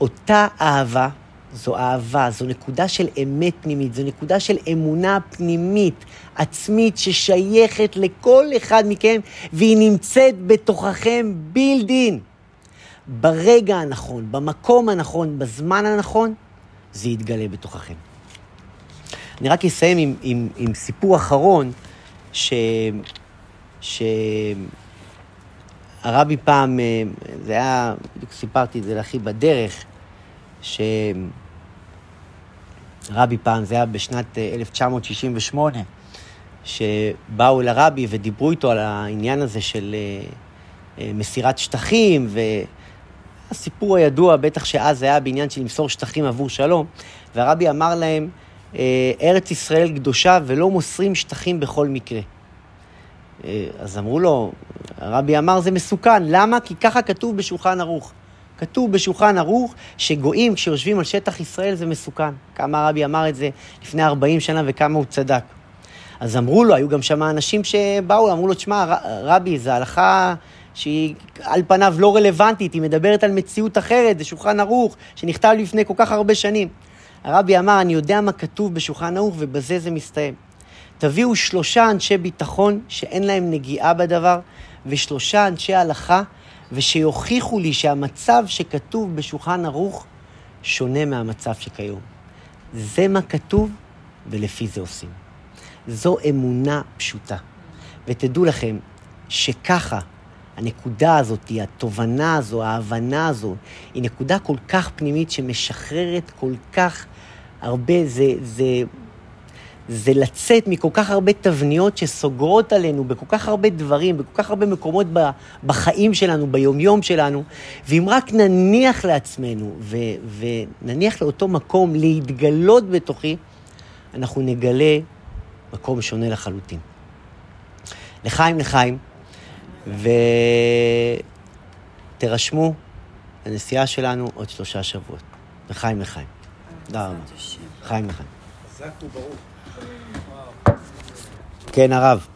[SPEAKER 1] אותה אהבה זו אהבה, זו נקודה של אמת פנימית, זו נקודה של אמונה פנימית, עצמית, ששייכת לכל אחד מכם, והיא נמצאת בתוככם בילדין. ברגע הנכון, במקום הנכון, בזמן הנכון, זה יתגלה בתוככם. אני רק אסיים עם, עם, עם סיפור אחרון, ש... שהרבי פעם, אה, זה היה, בדיוק סיפרתי את זה לאחי בדרך, שהרבי פעם, זה היה בשנת 1968, אה, שבאו אל הרבי ודיברו איתו על העניין הזה של אה, מסירת שטחים, והסיפור הידוע, בטח שאז היה בעניין של למסור שטחים עבור שלום, והרבי אמר להם, אה, ארץ ישראל קדושה ולא מוסרים שטחים בכל מקרה. אה, אז אמרו לו, הרבי אמר זה מסוכן, למה? כי ככה כתוב בשולחן ערוך. כתוב בשולחן ערוך שגויים כשיושבים על שטח ישראל זה מסוכן. כמה הרבי אמר את זה לפני 40 שנה וכמה הוא צדק. אז אמרו לו, היו גם שם אנשים שבאו, אמרו לו, תשמע, רבי, זו הלכה שהיא על פניו לא רלוונטית, היא מדברת על מציאות אחרת, זה שולחן ערוך, שנכתב לפני כל כך הרבה שנים. הרבי אמר, אני יודע מה כתוב בשולחן ערוך ובזה זה מסתיים. תביאו שלושה אנשי ביטחון שאין להם נגיעה בדבר, ושלושה אנשי הלכה, ושיוכיחו לי שהמצב שכתוב בשולחן ערוך שונה מהמצב שכיום. זה מה כתוב, ולפי זה עושים. זו אמונה פשוטה. ותדעו לכם שככה הנקודה הזאת, התובנה הזו, ההבנה הזו, היא נקודה כל כך פנימית שמשחררת כל כך הרבה, זה, זה, זה לצאת מכל כך הרבה תבניות שסוגרות עלינו בכל כך הרבה דברים, בכל כך הרבה מקומות בחיים שלנו, ביומיום שלנו, ואם רק נניח לעצמנו ו, ונניח לאותו מקום להתגלות בתוכי, אנחנו נגלה מקום שונה לחלוטין. לחיים, לחיים. ותרשמו, הנסיעה שלנו עוד שלושה שבועות. לחיים לחיים. תודה רבה. חיים לחיים. חזק וברוך. כן, הרב.